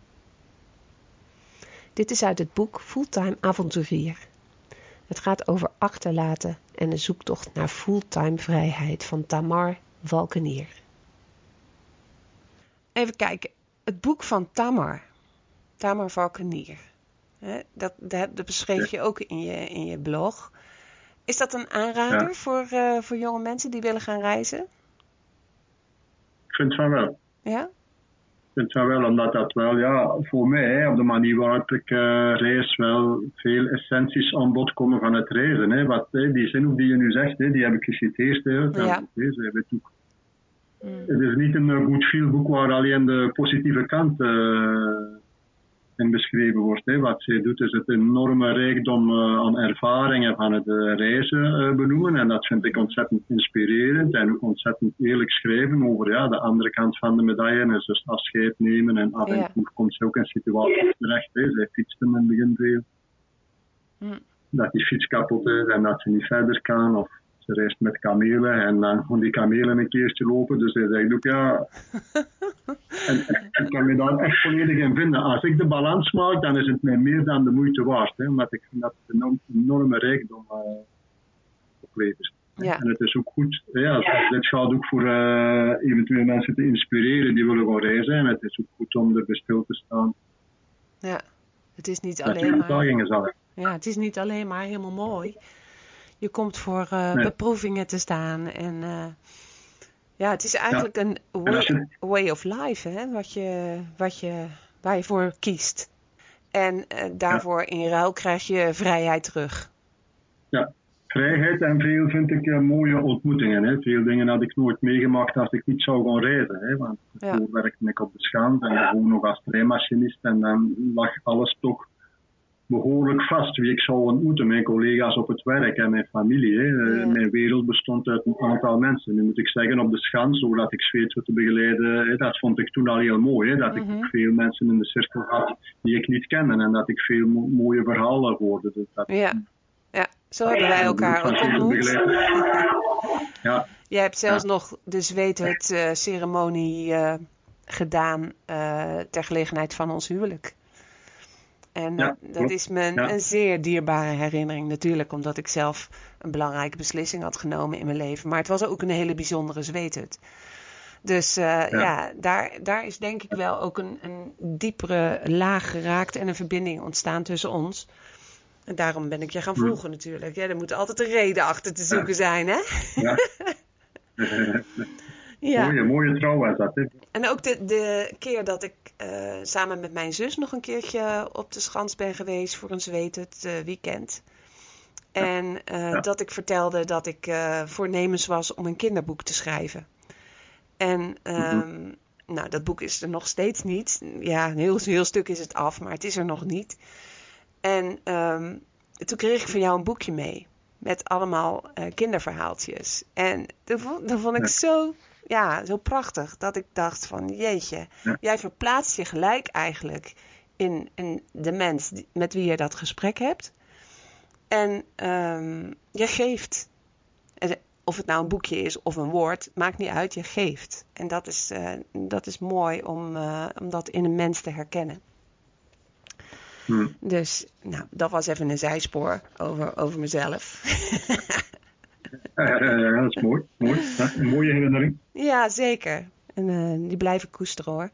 A: Dit is uit het boek Fulltime Avonturier. Het gaat over achterlaten en een zoektocht naar fulltime vrijheid van Tamar Valkenier. Even kijken. Het boek van Tamar. Tamar Valkenier. Dat, dat, dat, beschreef je ook in je, in je blog. Is dat een aanrader voor, uh, voor jonge mensen die willen gaan reizen?
C: Ik vind van wel.
A: Ja?
C: Vind van wel, omdat dat wel, ja, voor mij, op de manier waarop ik uh, reis, wel veel essenties aan bod komen van het reizen. Hè. Wat, hè, die zin die je nu zegt, hè, die heb ik geciteerd. Hè, ja. Weet ook. Mm. Het is niet een goed veel boek waar alleen de positieve kant uh, in beschreven wordt. Hè. Wat zij doet is het enorme rijkdom uh, aan ervaringen van het uh, reizen uh, benoemen. En dat vind ik ontzettend inspirerend en ook ontzettend eerlijk schrijven over ja, de andere kant van de medaille. En dus afscheid nemen en af en toe komt ze ook in situaties terecht. Hè. Zij fietste in het begin veel. Hm. Dat die fiets kapot is en dat ze niet verder kan. Of ze reist met kamelen en dan gaan die kamelen een keertje lopen. Dus hij zegt ook ja. en, ik kan me daar echt volledig in vinden. Als ik de balans maak, dan is het mij meer dan de moeite waard. Hè, omdat ik vind dat een enorme rijkdom uh, oplevert. Ja. En het is ook goed, ja, dit gaat ook voor uh, eventueel mensen te inspireren die willen gaan reizen. En het is ook goed om er bij stil te staan.
A: Ja, het is niet alleen maar... Ja, het is niet alleen maar helemaal mooi. Je komt voor uh, beproevingen te staan. En uh, ja, het is eigenlijk een way, way, of life, hè, wat je, wat je, waar je voor kiest. En uh, daarvoor ja. in ruil krijg je vrijheid terug.
C: Ja, vrijheid en veel vind ik mooie ontmoetingen. Hè. Veel dingen had ik nooit meegemaakt als ik niet zou gaan reizen. Hè. Want ja. werkte ik op de schaand en gewoon nog als treinmachinist. En dan lag alles toch behoorlijk vast wie ik zou ontmoeten. Mijn collega's op het werk en mijn familie. Ja. Mijn wereld bestond uit een aantal mensen. Nu moet ik zeggen, op de schans, zodat ik Zweedse te begeleiden, hè, dat vond ik toen al heel mooi. Hè, dat mm -hmm. ik veel mensen in de cirkel had die ik niet kende en dat ik veel mo mooie verhalen hoorde. Dus dat,
A: ja. ja, zo hebben wij elkaar ook ontmoet. ja. Jij hebt zelfs ja. nog de Zweedhut uh, ceremonie uh, gedaan uh, ter gelegenheid van ons huwelijk. En ja, dat is me ja. een zeer dierbare herinnering natuurlijk, omdat ik zelf een belangrijke beslissing had genomen in mijn leven. Maar het was ook een hele bijzondere zweethut. Dus uh, ja. ja, daar, daar is denk ik wel ook een, een diepere laag geraakt en een verbinding ontstaan tussen ons. En daarom ben ik je gaan volgen natuurlijk. Ja, er moet altijd een reden achter te zoeken zijn, hè? Ja.
C: ja. Mooie, mooie trouw was dat, hè?
A: En ook de, de keer dat ik uh, samen met mijn zus nog een keertje op de Schans ben geweest voor een zweet het uh, weekend. En uh, ja. dat ik vertelde dat ik voornemens was om een kinderboek te schrijven. En um, mm-hmm. nou, dat boek is er nog steeds niet. Ja, een heel, heel stuk is het af, maar het is er nog niet. En um, toen kreeg ik van jou een boekje mee. Met allemaal uh, kinderverhaaltjes. En dat vond, dat vond ik zo, ja, zo prachtig. Dat ik dacht van, jeetje, jij verplaatst je gelijk eigenlijk in, in de mens met wie je dat gesprek hebt. En um, je geeft. Of het nou een boekje is of een woord, maakt niet uit, je geeft. En dat is, uh, dat is mooi om, uh, om dat in een mens te herkennen. Hmm. Dus nou, dat was even een zijspoor over, over mezelf.
C: ja, ja, dat is mooi. mooi. een mooie herinnering.
A: Ja, zeker. En die blijven koesteren hoor.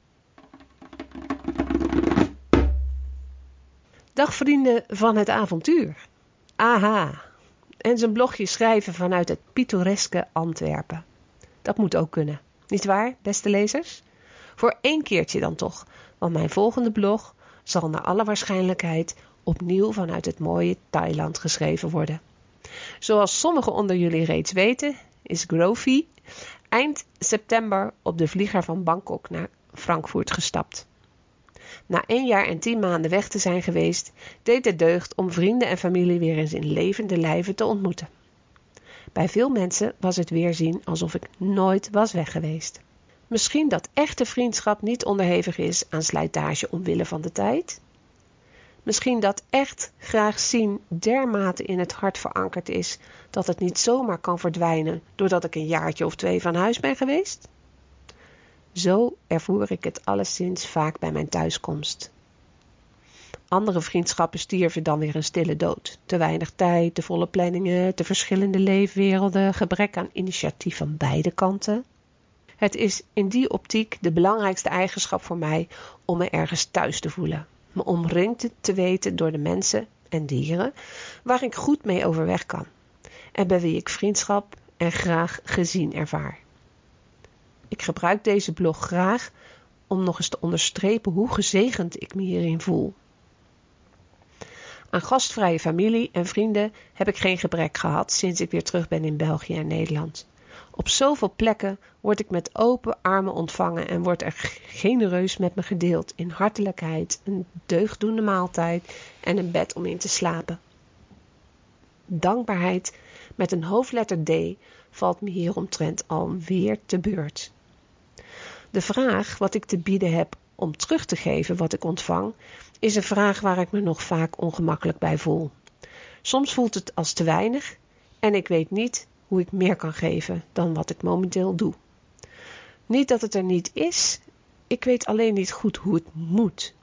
A: Dag vrienden van het avontuur. Aha. En zijn blogje schrijven vanuit het pittoreske Antwerpen. Dat moet ook kunnen. Niet waar, beste lezers? Voor één keertje dan toch, want mijn volgende blog zal naar alle waarschijnlijkheid opnieuw vanuit het mooie Thailand geschreven worden. Zoals sommigen onder jullie reeds weten, is Grovy eind september op de vlieger van Bangkok naar Frankfurt gestapt. Na één jaar en tien maanden weg te zijn geweest, deed het deugd om vrienden en familie weer eens in levende lijven te ontmoeten. Bij veel mensen was het weerzien alsof ik nooit was weg geweest. Misschien dat echte vriendschap niet onderhevig is aan slijtage omwille van de tijd? Misschien dat echt graag zien dermate in het hart verankerd is dat het niet zomaar kan verdwijnen doordat ik een jaartje of twee van huis ben geweest? Zo ervoer ik het alleszins vaak bij mijn thuiskomst. Andere vriendschappen stierven dan weer een stille dood. Te weinig tijd, te volle planningen, te verschillende leefwerelden, gebrek aan initiatief van beide kanten. Het is in die optiek de belangrijkste eigenschap voor mij om me ergens thuis te voelen. Me omringd te weten door de mensen en dieren waar ik goed mee overweg kan. En bij wie ik vriendschap en graag gezien ervaar. Ik gebruik deze blog graag om nog eens te onderstrepen hoe gezegend ik me hierin voel. Aan gastvrije familie en vrienden heb ik geen gebrek gehad sinds ik weer terug ben in België en Nederland. Op zoveel plekken word ik met open armen ontvangen en wordt er genereus met me gedeeld in hartelijkheid, een deugdoende maaltijd en een bed om in te slapen. Dankbaarheid met een hoofdletter D valt me hieromtrent alweer te beurt. De vraag wat ik te bieden heb om terug te geven wat ik ontvang, is een vraag waar ik me nog vaak ongemakkelijk bij voel. Soms voelt het als te weinig en ik weet niet hoe ik meer kan geven dan wat ik momenteel doe. Niet dat het er niet is, ik weet alleen niet goed hoe het moet.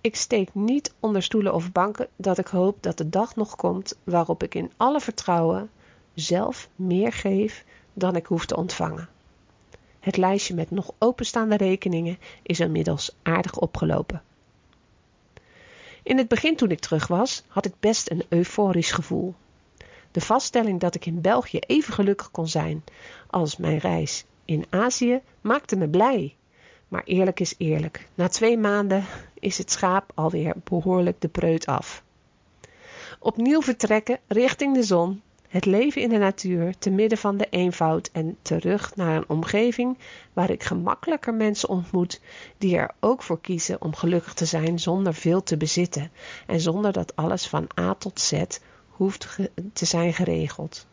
A: Ik steek niet onder stoelen of banken dat ik hoop dat de dag nog komt waarop ik in alle vertrouwen zelf meer geef dan ik hoef te ontvangen. Het lijstje met nog openstaande rekeningen is inmiddels aardig opgelopen. In het begin toen ik terug was, had ik best een euforisch gevoel. De vaststelling dat ik in België even gelukkig kon zijn als mijn reis in Azië maakte me blij. Maar eerlijk is eerlijk, na twee maanden is het schaap alweer behoorlijk de preut af. Opnieuw vertrekken richting de zon, het leven in de natuur, te midden van de eenvoud en terug naar een omgeving waar ik gemakkelijker mensen ontmoet die er ook voor kiezen om gelukkig te zijn zonder veel te bezitten en zonder dat alles van A tot Z hoeft te zijn geregeld.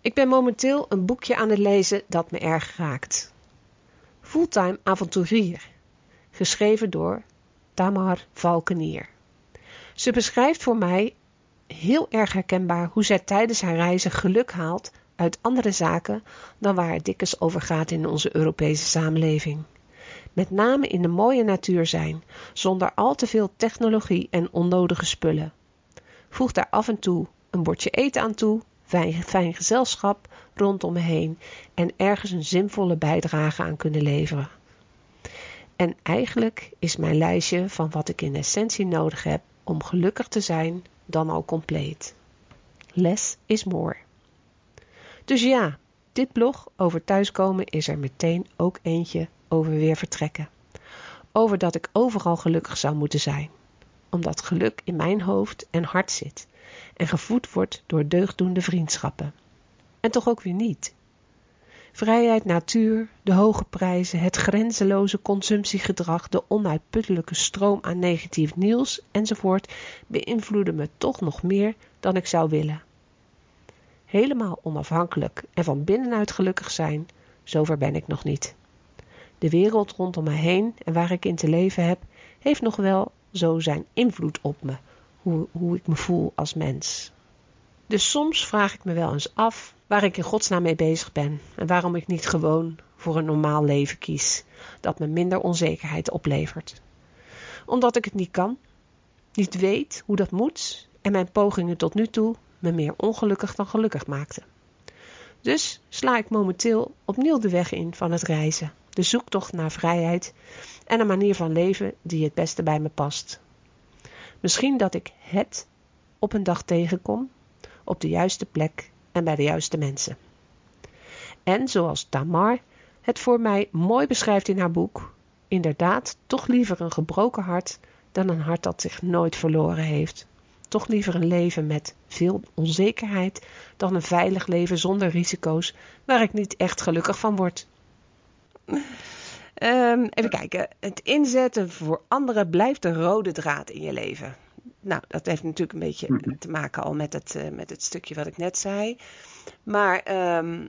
A: Ik ben momenteel een boekje aan het lezen dat me erg raakt. Fulltime avonturier, geschreven door Tamar Valkenier. Ze beschrijft voor mij heel erg herkenbaar hoe zij tijdens haar reizen geluk haalt uit andere zaken dan waar het dikkers over gaat in onze Europese samenleving. Met name in de mooie natuur zijn, zonder al te veel technologie en onnodige spullen. Voeg daar af en toe een bordje eten aan toe, fijn, gezelschap rondom me heen en ergens een zinvolle bijdrage aan kunnen leveren. En eigenlijk is mijn lijstje van wat ik in essentie nodig heb om gelukkig te zijn dan al compleet. Less is more. Dus ja, dit blog over thuiskomen is er meteen ook eentje over weer vertrekken. Over dat ik overal gelukkig zou moeten zijn. Omdat geluk in mijn hoofd en hart zit en gevoed wordt door deugdoende vriendschappen. En toch ook weer niet. Vrijheid, natuur, de hoge prijzen, het grenzeloze consumptiegedrag, de onuitputtelijke stroom aan negatief nieuws enzovoort beïnvloeden me toch nog meer dan ik zou willen. Helemaal onafhankelijk en van binnenuit gelukkig zijn, zover ben ik nog niet. De wereld rondom me heen en waar ik in te leven heb, heeft nog wel zo zijn invloed op me, hoe, hoe ik me voel als mens. Dus soms vraag ik me wel eens af waar ik in godsnaam mee bezig ben en waarom ik niet gewoon voor een normaal leven kies dat me minder onzekerheid oplevert. Omdat ik het niet kan, niet weet hoe dat moet en mijn pogingen tot nu toe me meer ongelukkig dan gelukkig maakten. Dus sla ik momenteel opnieuw de weg in van het reizen, de zoektocht naar vrijheid en een manier van leven die het beste bij me past. Misschien dat ik het op een dag tegenkom, op de juiste plek en bij de juiste mensen. En zoals Tamar het voor mij mooi beschrijft in haar boek, inderdaad toch liever een gebroken hart dan een hart dat zich nooit verloren heeft. Toch liever een leven met veel onzekerheid dan een veilig leven zonder risico's waar ik niet echt gelukkig van word. Um, even kijken. Het inzetten voor anderen blijft een rode draad in je leven. Nou, dat heeft natuurlijk een beetje mhm. te maken al met het, uh, met het stukje wat ik net zei. Maar um,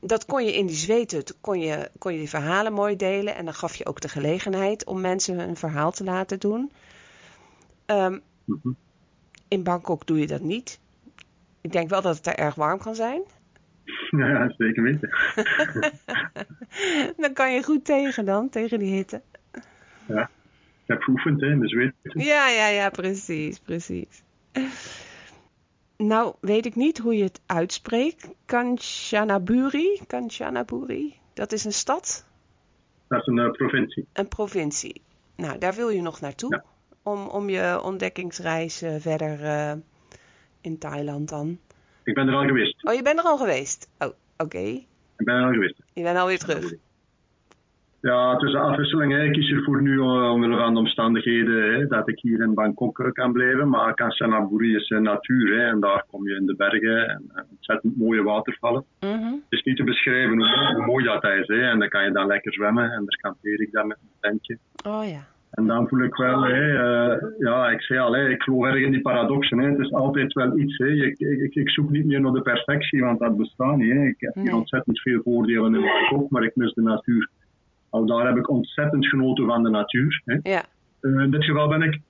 A: dat kon je in die zweten, kon je, kon je die verhalen mooi delen. En dan gaf je ook de gelegenheid om mensen een verhaal te laten doen. Um, mm in Bangkok doe je dat niet. Ik denk wel dat het daar erg warm kan zijn.
C: Ja, zeker weten.
A: dan kan je goed tegen dan, tegen die hitte.
C: Ja, ik heb geoefend hè, in de zweet.
A: Ja, ja, ja, precies, precies. Nou, weet ik niet hoe je het uitspreekt. Kanchanaburi, Kanchanaburi, dat is een stad?
C: Dat is een uh, provincie.
A: Een provincie. Nou, daar wil je nog naartoe. Ja om, om je ontdekkingsreis uh, verder uh, in Thailand dan?
C: Ik ben er al geweest.
A: Oh, je bent er al geweest? Oh, oké.
C: Ik ben er al geweest.
A: Je bent alweer terug?
C: Ja, het is een afwisseling. Hè. Ik kies ervoor nu uh, omwille van de omstandigheden hè, dat ik hier in Bangkok kan blijven. Maar Kanchanaburi is natuur hè, en daar kom je in de bergen en ontzettend mooie watervallen. Mm -hmm. Het is niet te beschrijven hoe, hoe, mooi dat is. Hè. En dan kan je dan lekker zwemmen en daar kampeer ik dan met een tentje.
A: Oh ja.
C: En dan voel ik wel, hè, uh, ja, ik zei al, hè, ik geloof erg in die paradoxen. Hè. Het is altijd wel iets. Hè. Ik, ik, ik, zoek niet meer naar de perfectie, want dat bestaat niet. Hè. Ik heb hier ontzettend veel voordelen in mijn maar ik mis de natuur. Nou, daar heb ik ontzettend genoten van de natuur. Hè.
A: Ja.
C: Uh, in dit geval ben ik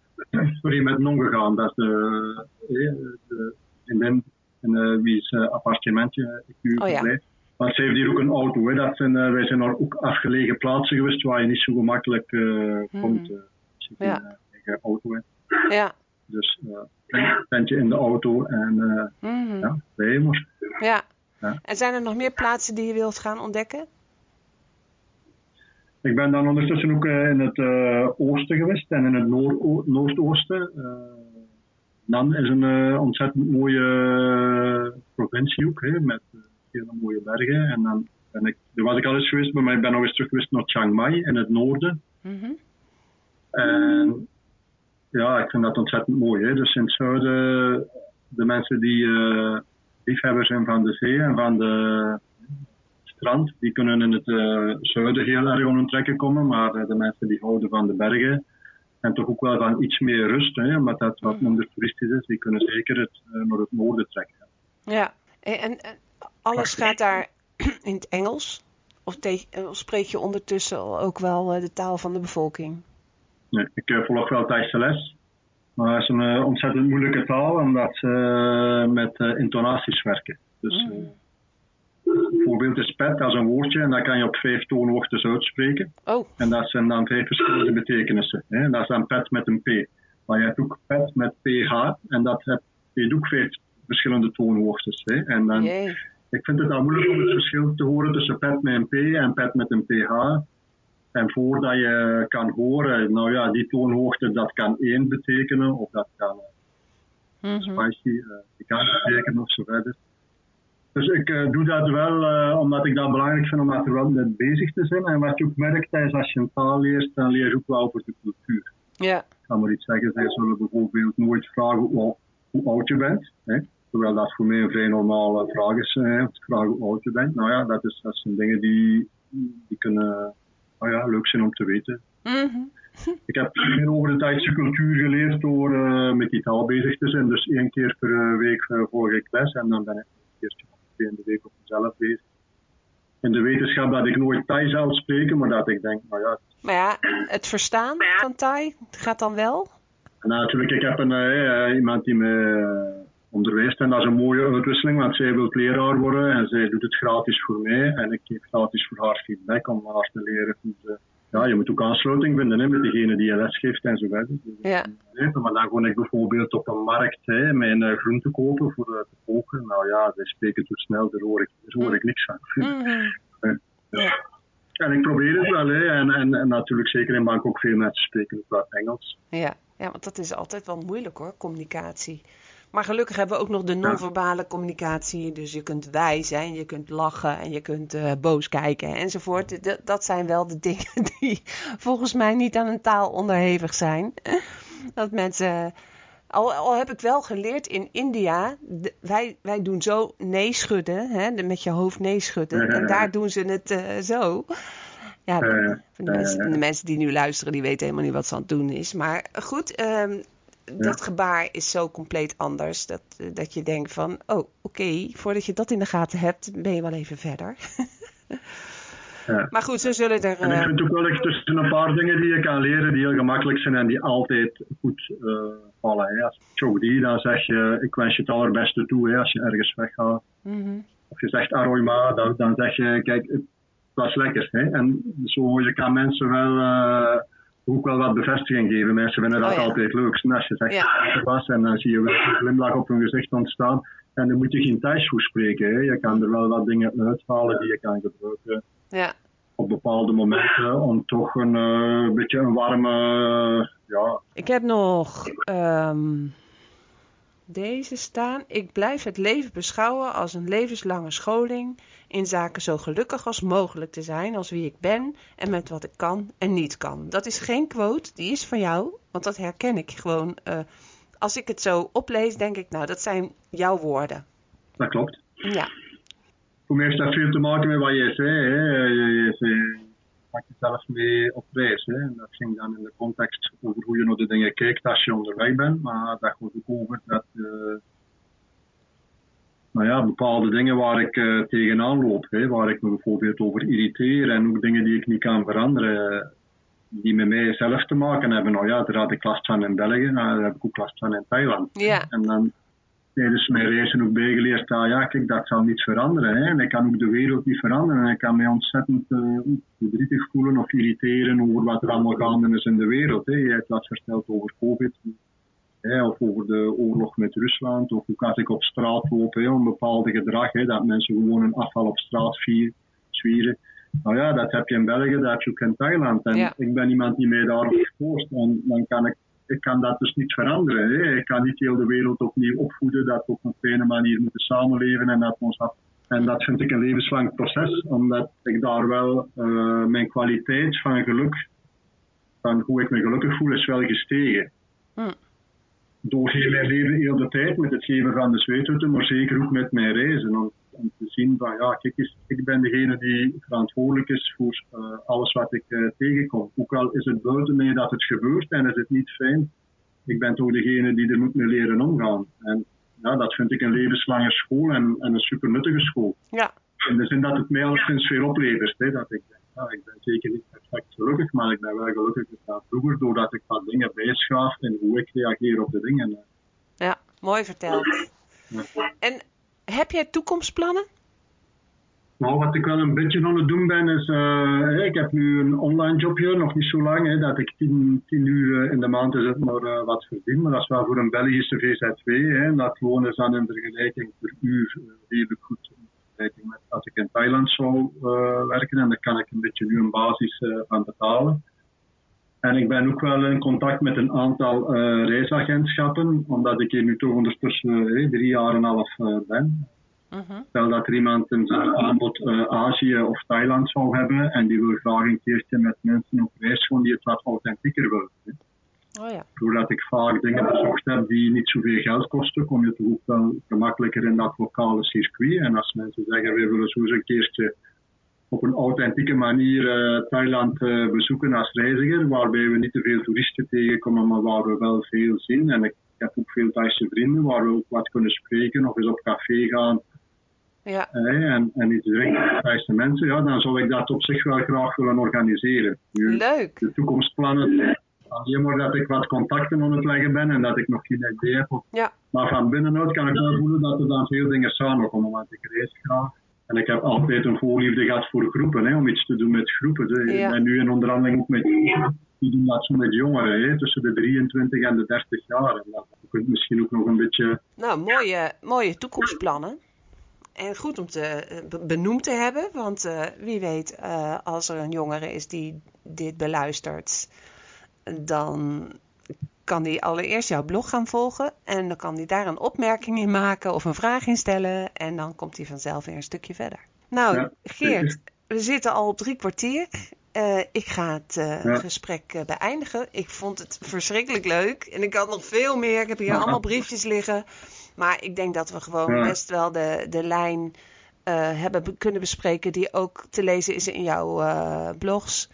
C: sorry, met non gegaan. Dat is de, de, de vriendin in uh, wie's appartementje ik nu oh, ja. Maar ze heeft hier ook een auto. Hè. Dat zijn, uh, wij zijn naar ook afgelegen plaatsen geweest waar je niet zo gemakkelijk uh, komt. Uh, als je ja. een auto.
A: Ja.
C: Dus een tentje in de auto en mm -hmm. ja, de
A: Ja. ja. En zijn er nog meer plaatsen die je wilt gaan ontdekken?
C: Ik ben dan ondertussen ook in het oosten geweest en in het noord noordoosten. Nan is een ontzettend mooie provincie ook, hè, met hele mooie bergen. En dan ben ik, daar was ik al eens geweest, maar ik ben nog eens terug geweest naar Chiang Mai in het noorden. Mm En ja, ik vind dat ontzettend mooi. Hè. Dus in het zuiden, de mensen die uh, liefhebbers zijn van de zee en van de strand, die kunnen in het uh, zuiden heel erg onder trekken komen. Maar uh, de mensen die houden van de bergen en toch ook wel van iets meer rust, hè, omdat dat wat mhm. minder toeristisch is, die kunnen zeker het, naar het noorden trekken.
A: Ja, en, en alles gaat daar in het Engels? Of, spreek je ondertussen ook wel eh, de taal van de bevolking?
C: Nee, ik uh, volg wel Thaise les. Maar het is een ontzettend moeilijke taal, omdat ze met intonaties werken. Dus mm. bijvoorbeeld is pet, dat is een woordje en dat kan je op vijf toonhoogtes uitspreken.
A: Oh.
C: En dat zijn dan vijf verschillende betekenissen. Hè? Dat is dan pet met een P. Maar je hebt ook pet met PH en dat heb je ook vijf verschillende toonhoogtes. Hè? En dan, ik vind het al moeilijk om het verschil te horen tussen pet met een P en pet met een PH. En voordat je kan horen, nou ja, die toonhoogte, dat kan één betekenen, of dat kan mm -hmm. spicy, uh, kan betekenen of zo verder. Dus ik uh, doe dat wel uh, omdat ik dat belangrijk vind om er wel mee bezig te zijn. En wat je ook merkt is als je een taal leert, dan leer je ook wel over de cultuur.
A: Ja.
C: Ik kan maar iets zeggen, zij zullen bijvoorbeeld nooit vragen hoe, hoe oud je bent. Hè? Terwijl dat voor mij een vrij normale vraag is, hè? vragen hoe oud je bent. Nou ja, dat, is, dat zijn dingen die, die kunnen nou ja, leuk zijn om te weten.
A: Mm -hmm.
C: Ik heb meer over de Duitse cultuur geleerd door uh, met die taal bezig te zijn. Dus één keer per week volg ik les en dan ben ik een keertje in de week op mezelf bezig. In de wetenschap dat ik nooit Thai zal spreken, maar dat ik denk, nou ja.
A: Maar ja, het verstaan van Thai gaat dan wel?
C: Nou, natuurlijk, ik heb een, uh, iemand die me onderwijst en dat is een mooie uitwisseling, want zij wil leraar worden en zij doet het gratis voor mij en ik geef gratis voor haar feedback om haar te leren hoe ze ja, je moet ook aansluiting vinden hè, met degene die je lesgeeft en zo verder.
A: Ja.
C: Maar dan kon ik bijvoorbeeld op een markt hè, mijn uh, groente kopen voor uh, te koken. Nou ja, die spreken zo snel, daar hoor ik, daar hoor ik niks van.
A: Mm -hmm.
C: ja. En ik probeer het wel, hè. En, en, en natuurlijk zeker in bank ook veel mensen spreken ook wat Engels.
A: Ja. ja, want dat is altijd wel moeilijk hoor, communicatie. Maar gelukkig hebben we ook nog de non-verbale communicatie. Dus je kunt wijzen en je kunt lachen en je kunt uh, boos kijken enzovoort. D dat zijn wel de dingen die volgens mij niet aan een taal onderhevig zijn. Dat mensen. Al, al heb ik wel geleerd in India, de, wij, wij doen zo nee schudden, hè, de, met je hoofd nee schudden. En daar doen ze het uh, zo. Ja, de, de, mensen, de, mensen, die nu luisteren, die weten helemaal niet wat ze aan het doen is. Maar goed, um, dat gebaar is zo compleet anders. Dat, dat je denkt van, oh, oké, okay, voordat je dat in de gaten hebt, ben je wel even verder.
C: ja.
A: Maar goed, ze zullen er...
C: En ik vind ook wel dat tussen een paar dingen die je kan leren, die heel gemakkelijk zijn en die altijd goed uh, vallen. Hè. Als dan zeg je, ik wens je het allerbeste toe hè, als je ergens weggaat.
A: Mm -hmm.
C: Of je zegt Aroima, dan, dan zeg je, kijk, het was lekker. Hè. En zo, je kan mensen wel... Uh, ook wel wat bevestiging geven. Mensen vinden dat
A: Oh, ja.
C: altijd leuk. Als je zegt
A: Ja.
C: het was en dan zie je wel een glimlach op hun gezicht ontstaan. En dan moet je geen thuis voor spreken. Hè. Je kan er wel wat dingen uithalen die je kan gebruiken
A: Ja,
C: op bepaalde momenten om toch een eh, beetje een warme, ja,
A: ik heb nog ehm, deze staan. Ik blijf het leven beschouwen als een levenslange scholing in zaken zo gelukkig als mogelijk te zijn als wie ik ben en met wat ik kan en niet kan. Dat is geen quote, die is van jou, want dat herken ik gewoon. eh, als ik het zo oplees, denk ik, nou, dat zijn jouw woorden.
C: dat klopt.
A: Ja,
C: Voor mij heeft dat veel te maken met wat je zei. Hè. Je, je, je maakt jezelf mee op reis. Hè. En dat ging dan in de context over hoe je naar de dingen kijkt als je onderweg bent. Maar dat gaat ook over dat, eh, nou ja, bepaalde dingen waar ik eh, tegenaan loop. Hè. Waar ik me bijvoorbeeld over irriteer en ook dingen die ik niet kan veranderen. Die met mij zelf te maken hebben. Nou ja, daar had ik last van in België. Nou, daar heb ik ook last van in Thailand.
A: ja,
C: En dan tijdens mijn reizen ook bijgeleerd, ah, ja, kijk, dat zal niet veranderen. Hè. En ik kan ook de wereld niet veranderen. En ik kan mij ontzettend uh, verdrietig voelen of irriteren over wat er allemaal gaande is in de wereld. Hè. Je hebt wat verteld over COVID. Hè, of over de oorlog met Rusland. Of hoe als ik op straat loop, hè, een bepaalde gedrag. Hè, dat mensen gewoon een afval op straat vier, zwieren. Nou ja, dat heb je in België, dat heb je ook in Thailand. En
A: Ja.
C: ik ben iemand die mij daarop gepost. En dan kan ik ik kan dat dus niet veranderen. Hè. Ik kan niet heel de wereld opnieuw opvoeden dat we op een fijne manier moeten samenleven en dat ons af... En dat vind ik een levenslang proces, omdat ik daar wel uh, mijn kwaliteit van geluk, van hoe ik me gelukkig voel, is wel gestegen.
A: Hm.
C: Door heel mijn leven, heel de tijd, met het geven van de zweethutten, maar zeker ook met mijn reizen. Om, om te zien van, ja, kijk eens, ik ben degene die verantwoordelijk is voor uh, alles wat ik uh, tegenkom. Ook al is het buiten mij dat het gebeurt en is het niet fijn, ik ben toch degene die er moet mee leren omgaan. En ja, dat vind ik een levenslange school en, en een super nuttige school.
A: ja,
C: In de zin dat het mij alleszins veel oplevert. Hè, dat ik denk, ja, ik ben zeker niet perfect gelukkig, maar ik ben wel gelukkiger dan vroeger, doordat ik wat dingen bijschaaf en hoe ik reageer op de dingen.
A: ja, mooi verteld.
C: Ja.
A: En heb jij toekomstplannen?
C: Nou, wat ik wel een beetje aan het doen ben, is, uh, ik heb nu een online jobje, nog niet zo lang, hè, dat ik 10, 10 uur uh, in de maand is het maar uh, wat verdien, maar dat is wel voor een Belgische VZW, hè, dat loon is dan in vergelijking per uur redelijk goed. Vergelijking met als ik in Thailand zou werken. En daar kan ik een beetje nu een basis aan betalen. En ik ben ook wel in contact met een aantal reisagentschappen, omdat ik hier nu toch ondertussen drie jaar en een half ben. Mhm. Stel dat er iemand een aanbod Azië of Thailand zou hebben en die wil graag een keertje met mensen op reis gewoon die het wat authentieker willen. Oh ja. Doordat ik vaak dingen bezocht heb die niet zoveel geld kosten, kom je toch ook wel gemakkelijker in dat lokale circuit. En als mensen zeggen, we willen zo eens een keertje op een authentieke manier uh, Thailand uh, bezoeken als reiziger, waarbij we niet te veel toeristen tegenkomen, maar waar we wel veel zien. En ik, heb ook veel Thaise vrienden waar we ook wat kunnen spreken of eens op café gaan ja. en, en niet direct met de mensen, ja, dan zou ik dat op zich wel graag willen organiseren.
A: Nu, Leuk.
C: De toekomstplannen, alleen maar dat ik wat contacten aan het leggen ben en dat ik nog geen idee heb. Ja. Maar van binnenuit kan ik wel voelen dat er dan veel dingen samenkomen, want ik reis graag. En ik heb altijd een voorliefde gehad voor groepen, hè, om iets te doen met groepen. Ja. En nu in onderhandeling ook met die doen dat zo met jongeren, hè, tussen de 23 en de 30 jaar. En dat kunt misschien ook nog een beetje...
A: Nou, mooie, mooie toekomstplannen. En goed om te eh, benoemd te hebben, want uh, wie weet, uh, als er een jongere is die dit beluistert, dan kan die allereerst jouw blog gaan volgen en dan kan hij daar een opmerking in maken of een vraag in stellen en dan komt hij vanzelf weer een stukje verder. Nou, Geert, we zitten al op drie kwartier. Uh, ik ga het uh, gesprek uh, beëindigen. Ik vond het verschrikkelijk leuk en ik had nog veel meer. Ik heb hier allemaal briefjes liggen. Maar ik denk dat we gewoon best wel de, de lijn hebben kunnen bespreken die ook te lezen is in jouw blogs.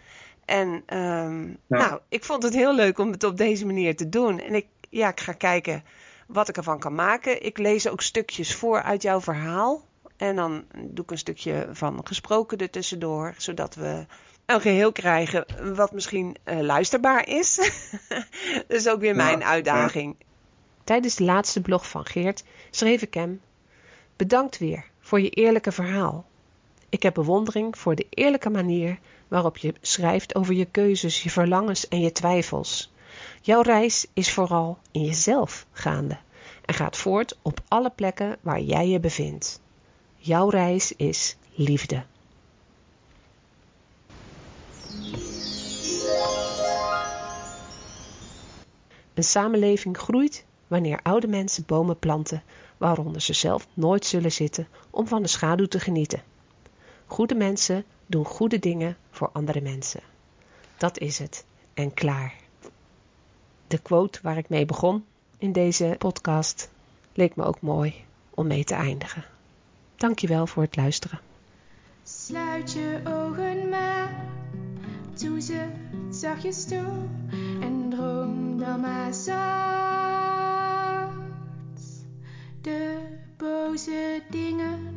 A: En um, nou, ik vond het heel leuk om het op deze manier te doen. En ik, ja, ik ga kijken wat ik ervan kan maken. Ik lees ook stukjes voor uit jouw verhaal. En dan doe ik een stukje van gesproken ertussendoor, zodat we een geheel krijgen wat misschien uh, luisterbaar is. dat is ook weer mijn uitdaging. Tijdens de laatste blog van Geert schreef ik hem: Bedankt weer voor je eerlijke verhaal. Ik heb bewondering voor de eerlijke manier waarop je schrijft over je keuzes, je verlangens en je twijfels. Jouw reis is vooral in jezelf gaande en gaat voort op alle plekken waar jij je bevindt. Jouw reis is liefde. Een samenleving groeit wanneer oude mensen bomen planten waaronder ze zelf nooit zullen zitten om van de schaduw te genieten. Goede mensen doen goede dingen voor andere mensen. Dat is het en klaar. De quote waar ik mee begon in deze podcast leek me ook mooi om mee te eindigen. Dankjewel voor het luisteren.
B: Sluit je ogen maar, doe ze zachtjes toe en droom dan maar zo de boze dingen